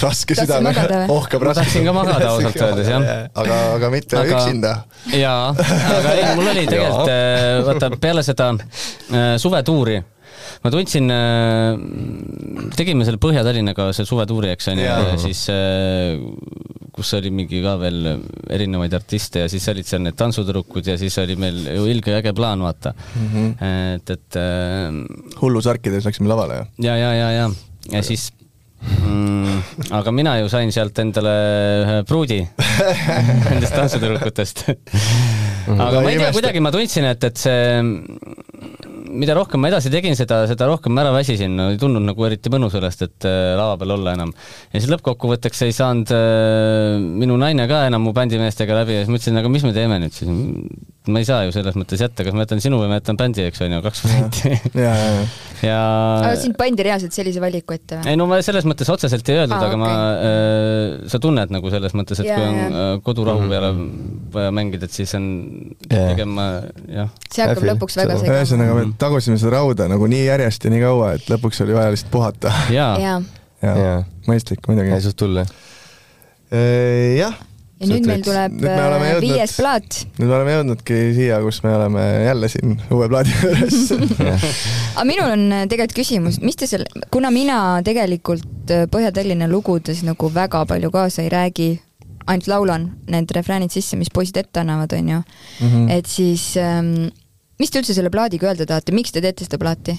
Raske südamega, ohkab raske. tahtsin ka magada ausalt öeldes jah. aga, aga mitte aga, üksinda. jaa, aga ei, mul oli tegelikult äh, vaata peale seda äh, suvetuuri ma tundsin, äh, tegime selle Põhja-Tallinnaga selle suvetuuri, eks onju, ja siis kus oli mingi ka veel erinevaid artiste ja siis olid seal need tantsutüdrukud ja siis oli meil ju ilge äge plaan, vaata mm. -hmm. et, et hullusärkides läksime lavale, jah? ja, ja, ja, ja, ja, ja siis mm, aga mina ju sain sealt endale ühe pruudi nendest tantsutüdrukutest. Aga ma ei tea, kuidagi ma tundsin, et, et see mida rohkem ma edasi tegin, seda, seda rohkem ma ära väsisin, ei tundnud nagu eriti mõnus sellest, et äh, lava peal olla enam. ja siis lõppkokkuvõtteks ei saanud äh, minu naine ka enam mu bändimeestega läbi ja siis mõtlesin, aga mis me teeme nüüd siis. ma ei saa ju selles mõttes jätta, kas ma jätan sinu või ma jätan bändi, eks on ju, kaks varianti. ja, ja, ja. ja aga sind pandi reaalselt sellise valiku ette või? ei no ma selles mõttes otseselt ei öeldud, aga okay. ma äh,, sa tunned nagu selles mõttes, et ja, kui on ja. Äh, kodurahu mhm. peale vaja mängida, et siis on pigem ma jah. see hakkab lõpuks väga segama. ühesõnaga, me tagusime seda rauda nagu nii järjest ja nii kaua, et lõpuks oli vaja lihtsalt puhata. jaa ja. ja. ja. mõistlik muidugi. ei suht hull jah. jah ja nüüd meil tuleb nüüd jõudnud, viies plaat. nüüd me oleme jõudnudki siia, kus me oleme jälle siin uue plaadi juures aga minul on äh, tegelikult küsimus, mis te selle, kuna mina tegelikult äh, Põhja-Tallinna lugudes nagu väga palju kaasa ei räägi, ainult laulan need refräänid sisse, mis poisid ette annavad, onju mm. -hmm. et siis ähm, mis te üldse selle plaadiga öelda tahate, miks te teete seda plaati?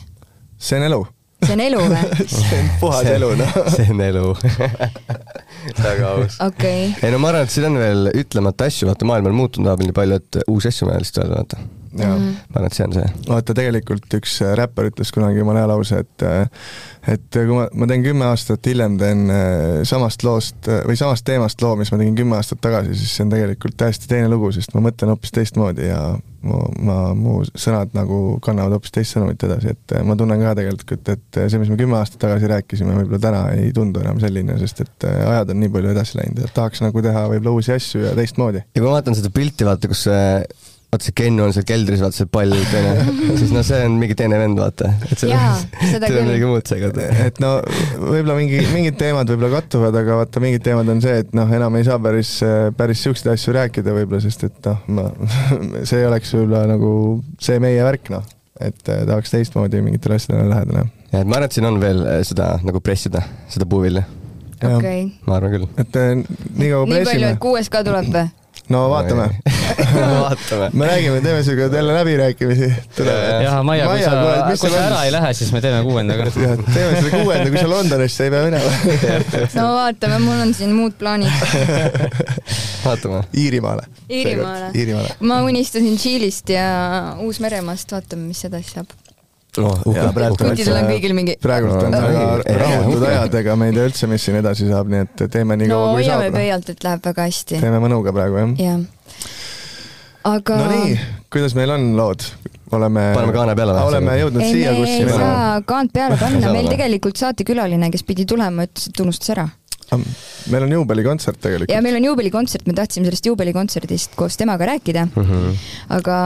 see on elu see on elu või see on puhas elu, noh. see on elu väga aus. okei okay.. ei no ma arvan, et siin on veel ütlemata asju, vaata maailm on muutunud vahepeal nii palju, et uusi asju on vaja lihtsalt öelda, vaata. -hmm. ma arvan, et see on see. vaata, tegelikult üks äh, räppar ütles kunagi jumala hea lause, et äh, et kui ma, ma teen kümme aastat hiljem, teen äh, samast loost või samast teemast loo, mis ma tegin kümme aastat tagasi, siis see on tegelikult täiesti teine lugu, sest ma mõtlen hoopis teistmoodi ja mu, ma, mu sõnad nagu kannavad hoopis teist sõnumit edasi, et ma tunnen ka tegelikult, et see, mis me kümme aastat tagasi rääkisime, võib-olla täna ei tundu enam selline, sest et ajad on nii palju edasi läinud ja tahaks nagu teha võib-olla uusi asju ja teistmoodi. ja kui ma vaatan seda pilti, vaata, kus see vaata see Kennu on seal keldris, vaata see pall, onju, siis noh, see on mingi teine vend, vaata. et seal on midagi muud seekord. et no võib-olla mingi, mingid teemad võib-olla kattuvad, aga vaata, mingid teemad on see, et noh, enam ei saa päris, päris siukseid asju rääkida võib-olla, sest et noh, ma, see oleks võib-olla nagu see meie värk, noh. et eh, tahaks teistmoodi mingitele asjadele läheneda. ja, et ma arvan, et siin on veel eh, seda nagu pressida, seda puuvilja. okei okay.. ma arvan küll. et eh, nii kaua pressime. nii palju, et kuues ka tuleb või? No vaatame vaatame. me räägime, teeme sinuga jälle läbirääkimisi. jah, Maia, kui sa, kui sa ära ei lähe, siis me teeme kuuendaga. teeme selle kuuenda, kui sa Londonisse ei pea minema no vaatame, mul on siin muud plaanid. vaatame. Iirimaale. Iirimaale. Iirimaale. ma unistasin Tšiilist ja Uus-Meremaast, vaatame, mis edasi saab oh, ja praegu kutidel on kõigil mingi praegult on väga rahutud ajad, ega me ei tea üldse, mis siin edasi saab, nii et teeme nii kaua no, kui saab. hoiame pöialt, et läheb väga hästi. teeme mõnuga praegu, jah. jah. aga Nonii, kuidas meil on lood? oleme, paneme kaane peale või? oleme jõudnud ei, siia, kus ei saa kaant peale panna, meil tegelikult saatekülaline, kes pidi tulema, ütles, et unustas ära meil on juubelikontsert tegelikult. ja meil on juubelikontsert, me tahtsime sellest juubelikontserdist koos temaga rääkida mm, -hmm. aga.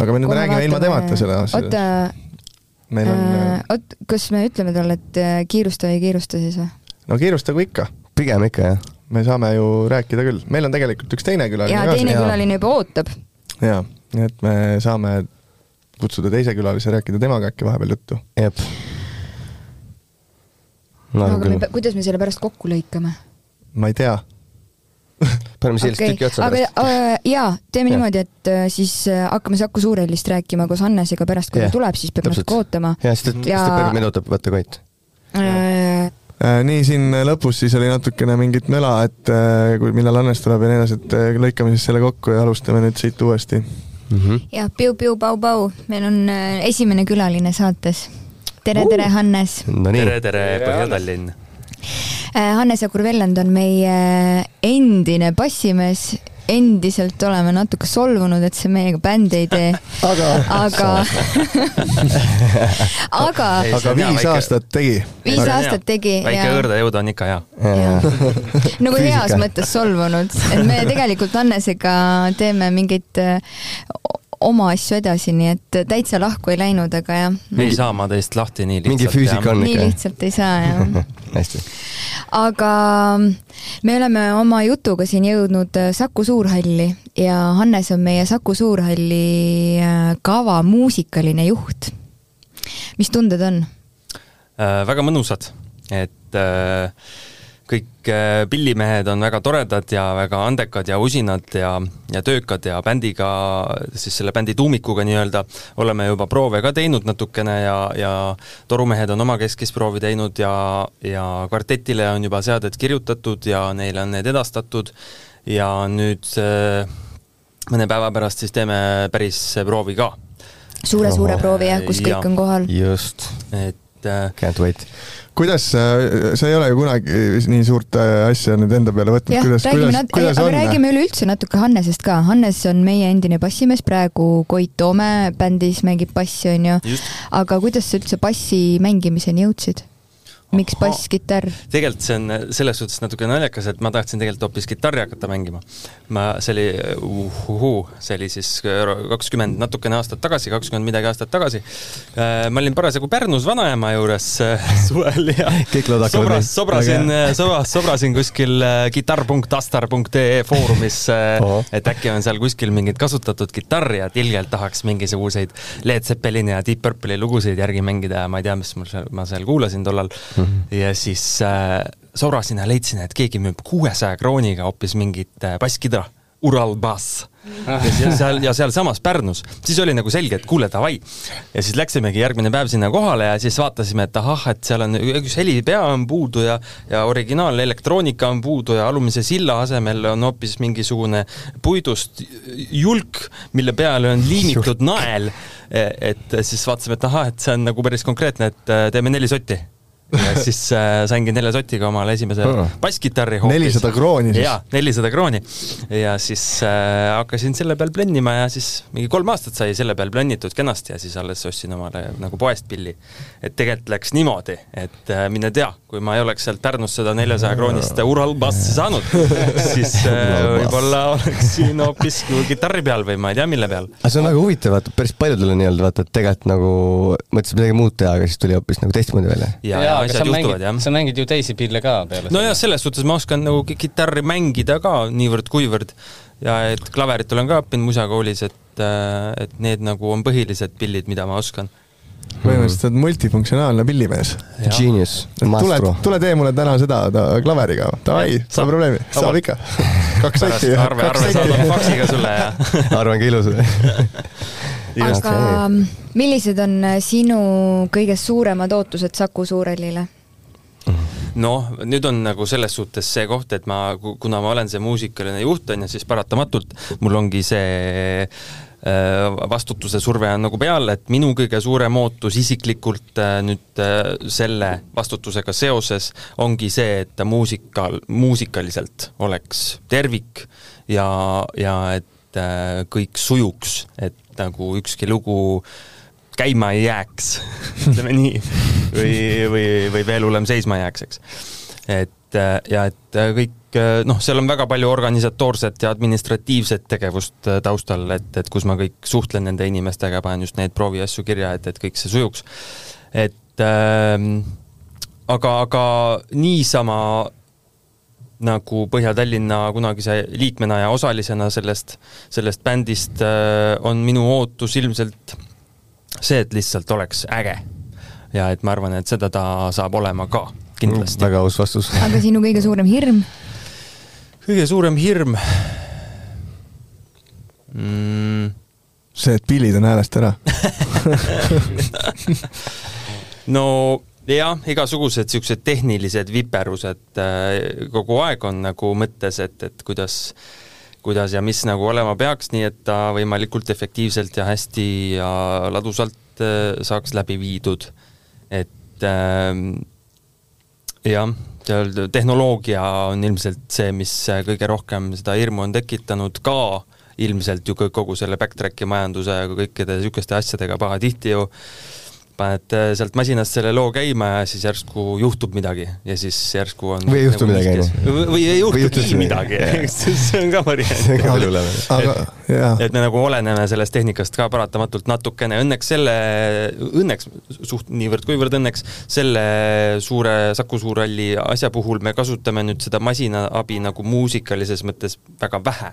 aga me nüüd räägime ilma temata selle asja. oota, meil on äh,. oot, kas me ütleme talle, et äh, kiirusta või ei kiirusta siis või? no kiirustagu ikka. pigem ikka, jah. me saame ju rääkida küll, meil on tegelikult üks teine külaline ka. jaa, teine ja. külaline juba ootab. jaa, nii et me saame kutsuda teise külalise, rääkida temaga äkki vahepeal juttu. jep no, aga küll. me, kuidas me selle pärast kokku lõikame? ma ei tea paneme siia okay. tüki otsa pärast. aga äh, jaa, teeme ja. niimoodi, et äh, siis äh, hakkame Saku Suurhellist rääkima koos Hannesega pärast, kui ja. ta tuleb, siis peab natuke ootama. jaa, sest et ja... Stephen meid ootab, võtta Koit äh, äh,. nii, siin lõpus siis oli natukene mingit möla, et äh, kui, millal Hannes tuleb ja nii edasi, et äh, lõikame siis selle kokku ja alustame nüüd siit uuesti mm -hmm.. jah, piu-piu-pau-pau, meil on esimene külaline saates tere, tere, Hannes no! tere, tere, Põhja-Tallinn! Äh, Hannes Jagur Velland on meie endine bassimees endiselt oleme natuke solvunud, et see meiega bändi ei tee. aga, aga aga. aga viis aastat tegi. viis aastat tegi. väike õõrdejõud on ikka hea. nagu heas mõttes solvunud, et me tegelikult Hannesega teeme mingeid oma asju edasi, nii et täitsa lahku ei läinud, aga jah. ei saa ma teist lahti nii lihtsalt. mingi füüsika on ikka. nii lihtsalt ei saa, jah hästi. aga me oleme oma jutuga siin jõudnud äh, Saku Suurhalli ja Hannes on meie Saku Suurhalli äh, kava muusikaline juht. mis tunded on äh,? väga mõnusad, et äh, kõik äh, pillimehed on väga toredad ja väga andekad ja usinad ja, ja töökad ja bändiga, siis selle bändi tuumikuga nii-öelda oleme juba proove ka teinud natukene ja, ja torumehed on omakeskis proovi teinud ja, ja kvartetile on juba seaded kirjutatud ja neile on need edastatud. Ja nüüd äh, mõne päeva pärast siis teeme päris proovi ka. Suure-suure proovi jah, kus kõik ja, on kohal. just. et äh, Can't wait kuidas, äh, sa ei ole ju kunagi nii suurt äh, asja nüüd enda peale võtnud, kuidas, kuidas, kuidas aga on? räägime üleüldse natuke Hannesest ka. Hannes on meie endine bassimees, praegu Koit Toome bändis mängib bassi, onju. aga kuidas sa üldse bassi mängimiseni jõudsid? Miks basskitarr? tegelikult see on selles suhtes natuke naljakas, et ma tahtsin tegelikult hoopis kitarri hakata mängima. ma, see oli uhuhuu, see oli siis kakskümmend natukene aastat tagasi, kakskümmend midagi aastat tagasi. Äh, ma olin parasjagu Pärnus vanaema juures äh, suvel ja sobras, sobrasin, sobras, sobrasin kuskil äh, kitarr.astar.ee foorumis, et äkki on seal kuskil mingit kasutatud kitarri ja tilgelt tahaks mingisuguseid Led Zeppelini ja Deep Purple'i lugusid järgi mängida ja ma ei tea, mis mul seal, ma seal kuulasin tollal mm. -hmm. ja siis äh, sobrasin ja leidsin, et keegi müüb kuuesaja krooniga hoopis mingit äh, basskidra Uralbass ja seal, ja sealsamas Pärnus, siis oli nagu selge, et kuule, davai. ja siis läksimegi järgmine päev sinna kohale ja siis vaatasime, et ahah, et seal on üks helipea on puudu ja ja originaalelektroonika on puudu ja alumise silla asemel on hoopis mingisugune puidust julk, mille peale on liimitud nael. et siis vaatasime, et ahah, et see on nagu päris konkreetne, et teeme neli sotti ja siis äh, saingi nelja sotiga omale esimese basskitarri hoopis. nelisada krooni siis? jaa, nelisada krooni. ja siis äh, hakkasin selle peal plennima ja siis mingi kolm aastat sai selle peal plennitud kenasti ja siis alles ostsin omale nagu poest pilli. et tegelikult läks niimoodi, et äh, mine tea, kui ma ei oleks sealt Pärnust seda neljasaja kroonist Uralbassi saanud, siis äh, võib-olla oleksin hoopis kitarri peal või ma ei tea, mille peal. aga see on väga huvitav, vaata päris paljudel on nii-öelda vaata, et tegelikult nagu mõtlesid midagi muud teha, aga siis tuli hoopis nagu teistmoodi välja. ja, ja asjad juhtuvad, jah. sa mängid ju teisi pille ka peale nojah, selles suhtes ma oskan nagu kitarri mängida ka niivõrd-kuivõrd. Ja et klaverit olen ka õppinud musakoolis, et, äh, et need nagu on põhilised pillid, mida ma oskan. Põhimõtteliselt oled multifunktsionaalne pillimees. Genius, tule, tule tee mulle täna seda ta, klaveriga, davai, pole probleemi, saab ikka. kaks sotti. arve, arve saadan faksiga sulle ja arve on ka ilus aga millised on äh, sinu kõige suuremad ootused Saku Suurhallile? noh, nüüd on nagu selles suhtes see koht, et ma, kuna ma olen see muusikaline juht, on ju, siis paratamatult mul ongi see äh, vastutuse surve on nagu peal, et minu kõige suurem ootus isiklikult äh, nüüd selle vastutusega seoses ongi see, et ta muusikal, muusikaliselt oleks tervik ja, ja et kõik sujuks, et nagu ükski lugu käima ei jääks ütleme nii, või, või, või veel hullem, seisma ei jääks, eks. et ja et kõik noh, seal on väga palju organisatoorset ja administratiivset tegevust taustal, et, et kus ma kõik suhtlen nende inimestega, panen just neid prooviasju kirja, et, et kõik see sujuks. et äh, aga, aga niisama nagu Põhja-Tallinna kunagise liikmena ja osalisena sellest, sellest bändist äh, on minu ootus ilmselt see, et lihtsalt oleks äge. ja et ma arvan, et seda ta saab olema ka, kindlasti. väga aus vastus. aga sinu kõige suurem hirm? kõige suurem hirm mm.? see, et pillid on häälest ära no jah, igasugused niisugused tehnilised viperused äh, kogu aeg on nagu mõttes, et, et kuidas kuidas ja mis nagu olema peaks, nii et ta võimalikult efektiivselt ja hästi ja ladusalt äh, saaks läbi viidud. et äh, jah, seal tehnoloogia on ilmselt see, mis kõige rohkem seda hirmu on tekitanud ka ilmselt ju kogu selle backtrack'i majanduse ja kõikide niisuguste asjadega pahatihti ju paned äh, sealt masinast selle loo käima ja siis järsku juhtub midagi ja siis järsku on või ei juhtu nagu midagi, onju. või ei juhtugi midagi, see on ka variant. et, et me nagu oleneme sellest tehnikast ka paratamatult natukene, õnneks selle, õnneks suht niivõrd-kuivõrd õnneks selle suure Saku Suurhalli asja puhul me kasutame nüüd seda masina abi nagu muusikalises mõttes väga vähe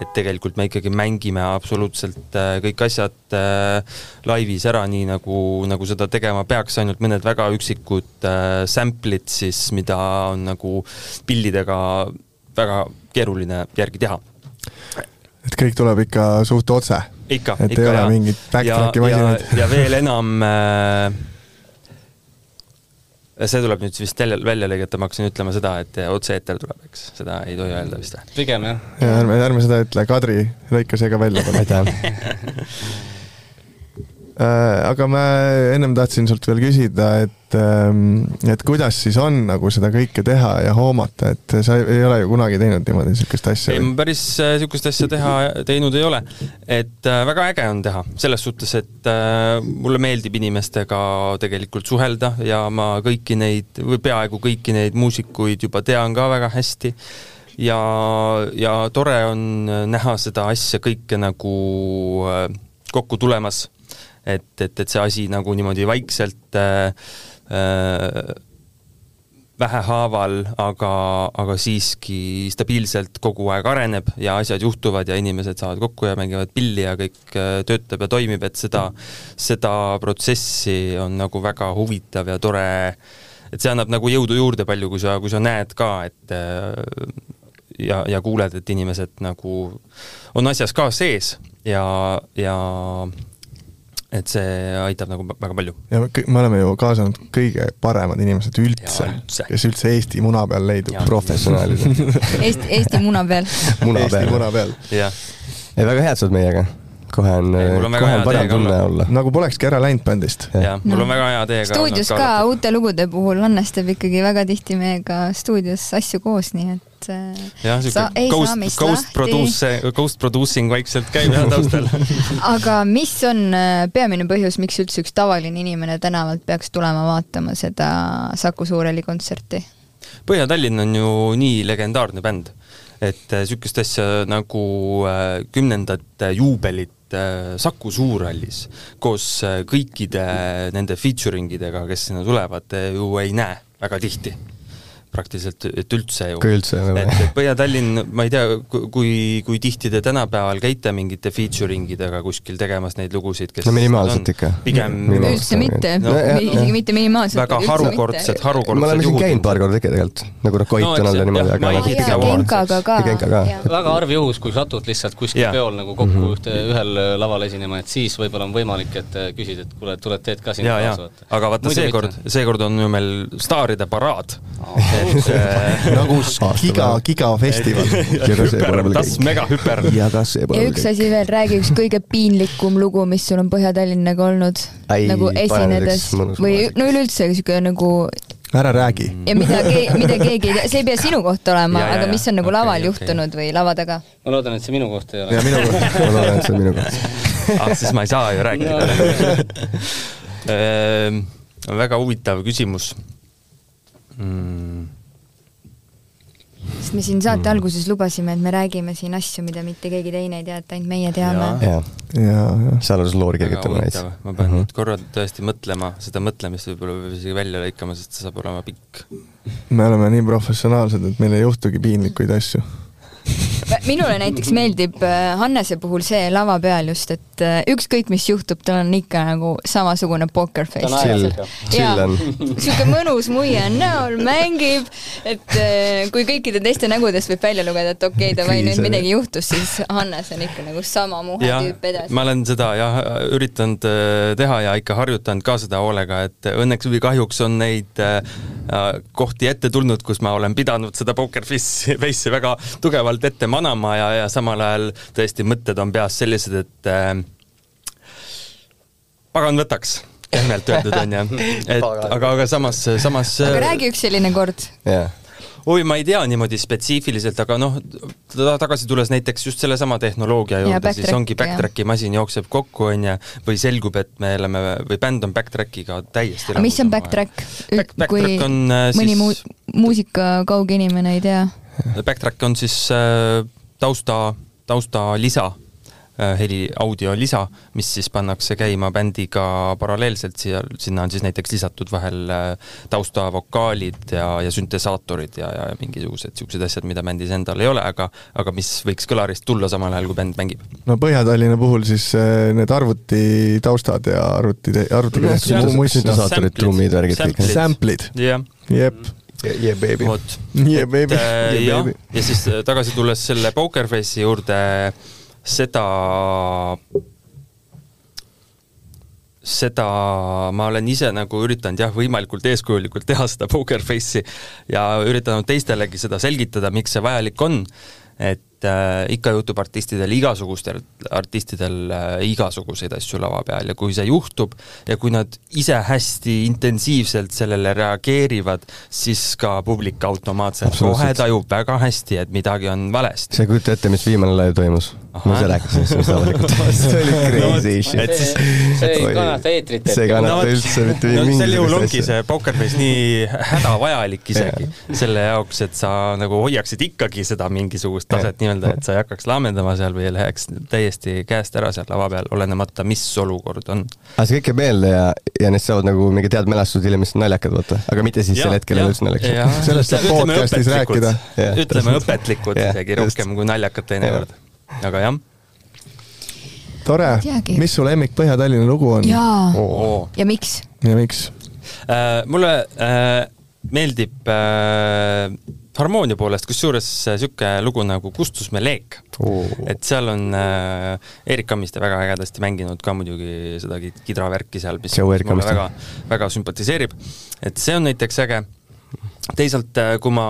et tegelikult me ikkagi mängime absoluutselt äh, kõik asjad äh, laivis ära, nii nagu, nagu seda tegema peaks, ainult mõned väga üksikud äh, sample'id siis, mida on nagu pillidega väga keeruline järgi teha. et kõik tuleb ikka suht otse? ikka, et ikka, ei ole mingit backtrack'i masinaid? ja veel enam äh, see tuleb nüüd vist välja, välja lõigata, ma hakkasin ütlema seda, et otse-eeter tuleb, eks, seda ei tohi öelda vist või? pigem jah. ja ärme, ärme seda ütle, Kadri, lõika see ka välja, palun. aitäh Äh, aga ma ennem tahtsin sult veel küsida, et, ähm, et kuidas siis on nagu seda kõike teha ja hoomata, et sa ei ole ju kunagi teinud niimoodi niisugust asja? ei, ma päris niisugust asja teha, teinud ei ole. et äh, väga äge on teha, selles suhtes, et äh, mulle meeldib inimestega tegelikult suhelda ja ma kõiki neid või peaaegu kõiki neid muusikuid juba tean ka väga hästi ja, ja tore on näha seda asja kõike nagu kokku tulemas et, et, et see asi nagu niimoodi vaikselt äh, äh, vähehaaval, aga, aga siiski stabiilselt kogu aeg areneb ja asjad juhtuvad ja inimesed saavad kokku ja mängivad pilli ja kõik äh, töötab ja toimib, et seda, seda protsessi on nagu väga huvitav ja tore, et see annab nagu jõudu juurde palju, kui sa, kui sa näed ka, et äh, ja, ja kuuled, et inimesed nagu on asjas ka sees ja, ja et see aitab nagu väga palju. ja me oleme ju kaasanud kõige paremad inimesed üldse, üldse., kes üldse Eesti muna peal leidub, professionaalid Eesti, Eesti muna peal muna peal. Eesti muna peal. ei, väga head sa oled meiega kohe on, kohe on parem tunne olla. nagu polekski ära läinud bändist. jah, mul no. on väga hea teiega stuudios ka uute lugude puhul Hannes teeb ikkagi väga tihti meiega stuudios asju koos, nii et jah, siuke ghost, ghost produce, ghost producing vaikselt käib jah taustal aga mis on äh, peamine põhjus, miks üldse üks tavaline inimene tänavalt peaks tulema vaatama seda Saku Suurhalli kontserti? Põhja-Tallinn on ju nii legendaarne bänd, et niisugust äh, asja nagu äh, kümnendat juubelit Saku Suurhallis koos kõikide nende featuring idega, kes sinna tulevad, ju ei näe väga tihti praktiliselt, et üldse ju. kui üldse. et, et Põhja-Tallinn, ma ei tea, kui, kui tihti te tänapäeval käite mingite featuring idega kuskil tegemas neid lugusid, kes no minimaalselt ikka. pigem üldse mitte no,, isegi mitte minimaalselt. väga harukordsed, harukordsed me oleme siin käinud paar korda ikka tegelikult, nagu noh, Koit on olnud ja niimoodi, aga Genkaga ka. ka. väga harv juhus, kui satud lihtsalt kuskil peol nagu kokku mm -hmm. ühte, ühel laval esinema, et siis võib-olla on võimalik, et küsid, et kuule, tuled teed ka sinna kaasa. aga vaata, seekord, seekord on ju meil staaride paraad äh, nagu giga, gigafestival. tas megahüper. ja kas see pole ja üks asi veel, räägi üks kõige piinlikum lugu, mis sul on Põhja-Tallinnaga olnud, nagu esinedes või no üleüldse siuke nagu ära räägi. ja mida keegi, mida keegi ei tea, see ei pea sinu kohta olema, aga mis on nagu okay, laval okay. juhtunud või lava taga? ma loodan, et see minu kohta ei ole. ja minu kohta, ma loodan, et see on minu kohta ah, siis ma ei saa ju rääkida ehm, väga huvitav küsimus mm.? Sest me siin saate mm. alguses lubasime, et me räägime siin asju, mida mitte keegi teine ei tea, et ainult meie teame. ja, ja, ja sealjuures loori kirjutama näiteks. ma pean mm -hmm. nüüd korra tõesti mõtlema, seda mõtlemist võib-olla peab isegi välja lõikama, sest see saab olema pikk. me oleme nii professionaalsed, et meil ei juhtugi piinlikuid asju minule näiteks meeldib äh, Hannese puhul see lava peal just, et äh, ükskõik, mis juhtub, tal on ikka nagu samasugune poker face. sihuke mõnus muie on näol, mängib, et äh, kui kõikide teiste nägudest võib välja lugeda, et okei okay,, davai, nüüd midagi juhtus, siis Hannes on ikka nagu sama muhe tüüp edasi. ma olen seda jah, üritanud teha ja ikka harjutanud ka seda hoolega, et õnneks või kahjuks on neid kohti ette tulnud, kus ma olen pidanud seda poker face'i väga tugevalt ette manama ja, ja samal ajal tõesti mõtted on peas sellised, et äh, pagan võtaks pehmelt öeldud onju, et aga, aga samas, samas. aga räägi üks selline kord yeah oi, ma ei tea niimoodi spetsiifiliselt, aga noh, tagasi tulles näiteks just sellesama tehnoloogia juurde, siis ongi backtrack'i masin jookseb kokku, onju, või selgub, et me oleme, või bänd on backtrack'iga täiesti aga mis on backtrack Back,? kui on, äh, mõni siis... mu-, muusika kauge inimene ei tea? Backtrack on siis äh, tausta, taustalisa Äh, heli audio lisa, mis siis pannakse käima bändiga paralleelselt, siia, sinna on siis näiteks lisatud vahel äh, taustavokaalid ja, ja süntesaatorid ja, ja mingisugused niisugused asjad, mida bändis endal ei ole, aga aga mis võiks kõlarist tulla samal ajal, kui bänd mängib. no Põhja-Tallinna puhul siis need arvuti taustad ja arvuti, arvuti süntesaatorid, trummid, värgid kõik. Sample'id. jah. jep Yeah baby. vot. Yeah baby. Yeah, jah, ja siis tagasi tulles selle Pokerface'i juurde äh, seda, seda ma olen ise nagu üritanud jah, võimalikult eeskujulikult teha seda poker face'i ja üritanud teistelegi seda selgitada, miks see vajalik on, et äh, ikka juhtub artistidel, igasugustel artistidel äh, igasuguseid asju lava peal ja kui see juhtub ja kui nad ise hästi intensiivselt sellele reageerivad, siis ka publik automaatselt kohe tajub väga hästi, et midagi on valesti. sa ei kujuta ette, mis viimane live toimus? Ma ise rääkisin sellest avalikult. see oli crazy shit. see ei kannata eetrit. see ei kannata no, üldse mitte no, asja. sel juhul ongi see Pokerface nii hädavajalik isegi selle jaoks, et sa nagu hoiaksid ikkagi seda mingisugust taset nii-öelda, et sa ei hakkaks laamendama seal või ei läheks täiesti käest ära seal lava peal, olenemata, mis olukord on. aga see kõik jääb meelde ja, ja neist saavad nagu mingid head mälestused hiljem, mis on naljakad, vaata. aga mitte siis ja, sel hetkel ei ole üldse naljakas. sellest saab podcast'is rääkida. ütleme õpetlikud isegi rohkem kui naljakad teinekord aga jah. tore, mis su lemmik Põhja-Tallinna lugu on? jaa ja miks? ja miks äh,? mulle äh, meeldib äh, harmoonia poolest, kusjuures niisugune lugu nagu Kustus me leek oh.. et seal on äh, Erik Kammiste väga ägedasti mänginud ka muidugi seda kidravärki seal, mis mulle väga, väga sümpatiseerib. et see on näiteks äge teisalt, äh, kui ma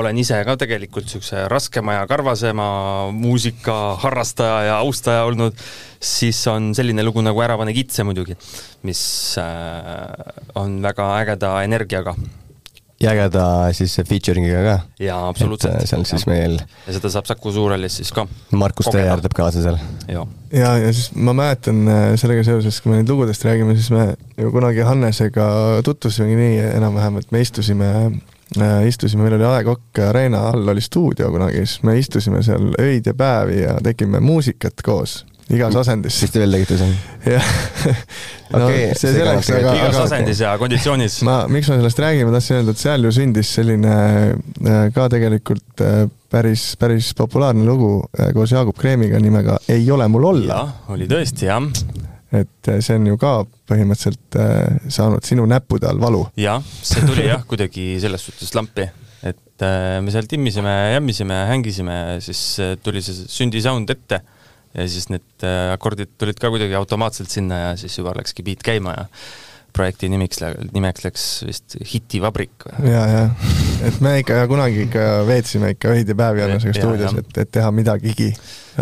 olen ise ka tegelikult niisuguse raskema ja karvasema muusika harrastaja ja austaja olnud, siis on selline lugu nagu Ära pane kitse muidugi, mis äh, on väga ägeda energiaga ja ägeda siis featuring'iga ka. jaa, absoluutselt. Äh, see on siis meil ja seda saab Saku Suurhallis siis ka. Markus Teejaar teeb kaasa seal. ja, ja, ja siis ma mäletan äh, sellega seoses, kui me nüüd lugudest räägime, siis me ju kunagi Hannesega tutvusimegi nii enam-vähem, et me istusime äh, istusime, meil oli A Coq Arena all oli stuudio kunagi, siis me istusime seal öid ja päevi ja tegime muusikat koos igas asendis. mis te veel tegite seal? jah okay, see selleks, aga igas aga, asendis ja konditsioonis. ma, miks ma sellest räägin, ma tahtsin öelda, et seal ju sündis selline äh, ka tegelikult äh, päris, päris populaarne lugu äh, koos Jaagup Kreemiga nimega Ei ole mul olla. oli tõesti, jah. et see on ju ka põhimõtteliselt saanud sinu näppude all valu. jah, see tuli jah, kuidagi selles suhtes lampi et me seal timmisime, jämmisime, hängisime, siis tuli see sündi sound ette ja siis need äh, akordid tulid ka kuidagi automaatselt sinna ja siis juba läkski beat käima ja projekti nimiks, nimeks läks vist Hitivabrik või? ja, ja, et me ikka kunagi ikka veetsime ikka öid ja päevi Hannesega stuudios, et, et teha midagigi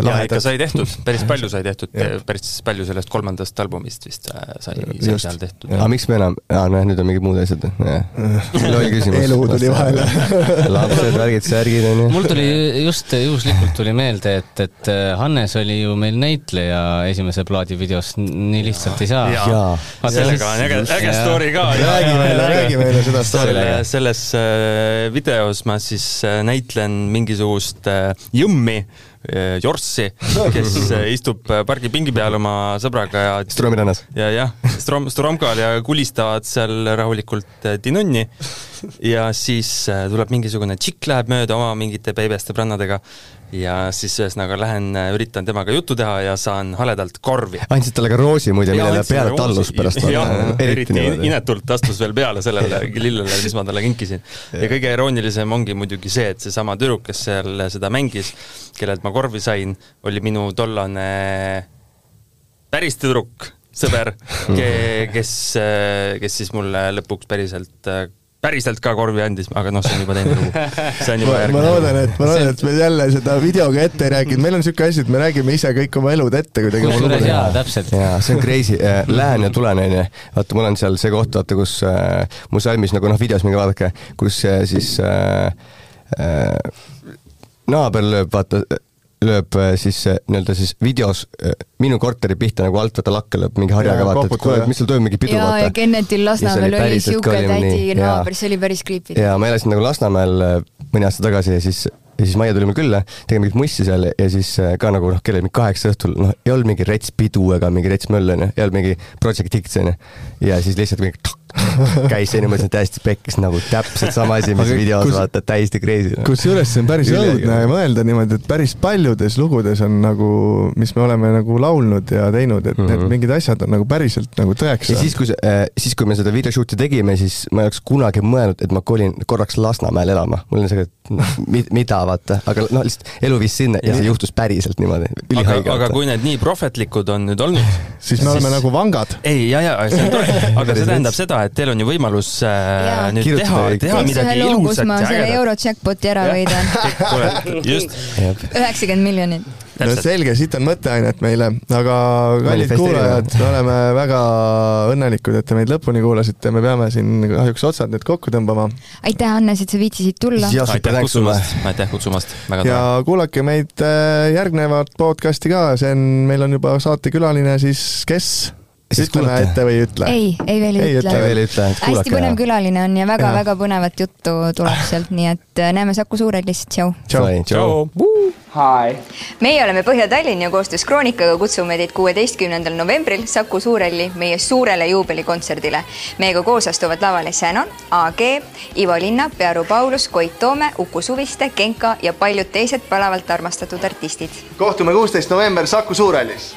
ja ikka sai tehtud, päris palju sai tehtud, päris palju sellest kolmandast albumist vist äh, sai, sai seal tehtud. aga miks me enam, aa noh, nüüd on mingid muud asjad. loll küsimus. elu tuli vahele. Lapsed, värgid, särgid onju. mul tuli just juhuslikult tuli meelde, et, et äh, Hannes oli ju meil näitleja esimese plaadi videos, nii lihtsalt ei saa. sellega on äge, äge story ka. räägi meile, räägi meile seda story. selles äh, videos ma siis näitlen mingisugust jõmmi Jorssi, kes eh, istub eh, pargipingi peal oma sõbraga ja Stromi rannas. ja jah, Strom, Stromkal ja kulistavad seal rahulikult tinunni ja siis tuleb mingisugune tšikk läheb mööda oma mingite beebeste prannadega ja siis ühesõnaga lähen, äh, üritan temaga juttu teha ja saan haledalt korvi. andsid talle ka roosi muide, millele peale tallus pärast. jah, eriti inetult astus veel peale sellele lillele, mis ma talle kinkisin. ja kõige iroonilisem ongi muidugi see, et seesama tüdruk, kes seal seda mängis, kellelt ma korvi sain, oli minu tollane päris tüdruk, sõber, kes, kes siis mulle lõpuks päriselt äh, päriselt ka korvi andis, aga noh, see on juba teine lugu. see on juba järgmine ma loodan, et, ma loodan, et me jälle seda videoga ette ei rääkinud, meil on niisugune asi, et me räägime ise kõik oma elud ette kuidagi. kusjuures jaa, täpselt. jaa, see on crazy äh,, lähen ja tulen, onju. vaata, mul on seal see koht, vaata, kus äh, mu salmis nagu noh, videos minge vaadake, kus äh, siis äh, äh, naaber lööb, vaata lööb äh, siis äh, nii-öelda siis videos äh, minu korteri pihta nagu alt vaata lakke lööb mingi harjaga vaata, et kuule, mis sul toimub, mingi pidu ja, vaata. ja Kennetil Lasnamäel oli, siuke tädi naaber, see oli päris creepy. ja ma elasin nagu Lasnamäel mõni aasta tagasi ja siis ja siis Maie tuli mul külla, tegime mingit mussi seal ja siis ka nagu noh, kell oli mingi kaheksa õhtul, noh, ei olnud mingi rets pidu ega mingi rets möll onju, ei olnud mingi Project X onju. ja siis lihtsalt mingi käis see niimoodi täiesti pekkis nagu täpselt sama asi, mis videos kus, vaata, täiesti crazy no.. kusjuures see on päris õudne mõelda niimoodi, et päris paljudes lugudes on nagu, mis me oleme nagu laulnud ja teinud, et mm -hmm. need mhm. mingid asjad on nagu päriselt nagu tõeks. ja siis, kui see äh,, siis kui me seda videoshoot'i tegime, siis ma ei oleks kunagi mõelnud, et ma kolin korraks Lasnamäele elama. mul on see, et mida vaata, aga noh, lihtsalt elu viis sinna ja, see juhtus päriselt niimoodi. aga, aga kui need nii prohvetlikud on nüüd olnud siis me siis... oleme nagu vangad. ei, ja, ja see on tore, aga see tähendab seda, et teil on ju võimalus äh, nüüd Kirjutada teha, teha midagi ilusat ja ägedat. selle euro jackpoti ära võidan. just. üheksakümmend miljonit. no selge, siit on mõtteainet meile, aga kallid kuulajad, me oleme väga õnnelikud, et te meid lõpuni kuulasite, me peame siin kahjuks otsad nüüd kokku tõmbama. aitäh, Hannes, et sa viitsisid tulla. aitäh kutsumast, aitäh kutsumast, väga tore. ja kuulake meid äh, järgnevat podcast'i ka, see on, meil on juba saatekülaline siis, kes ütleme ette või ei ütle? ei, ei veel ei ütle. veel ei ütle, et kuulake. hästi põnev külaline on ja väga-väga põnevat juttu tuleb sealt, nii et äh, näeme Saku Suurhallis, tšau. tšau. meie oleme Põhja-Tallinn ja koostöös Kroonikaga kutsume teid kuueteistkümnendal novembril Saku Suurhalli meie suurele juubelikontserdile. meiega koos astuvad lavale Shannon, AG, Ivo Linnap, Pearu Paulus, Koit Toome, Uku Suviste, Genka ja paljud teised palavalt armastatud artistid. kohtume kuusteist november Saku Suurhallis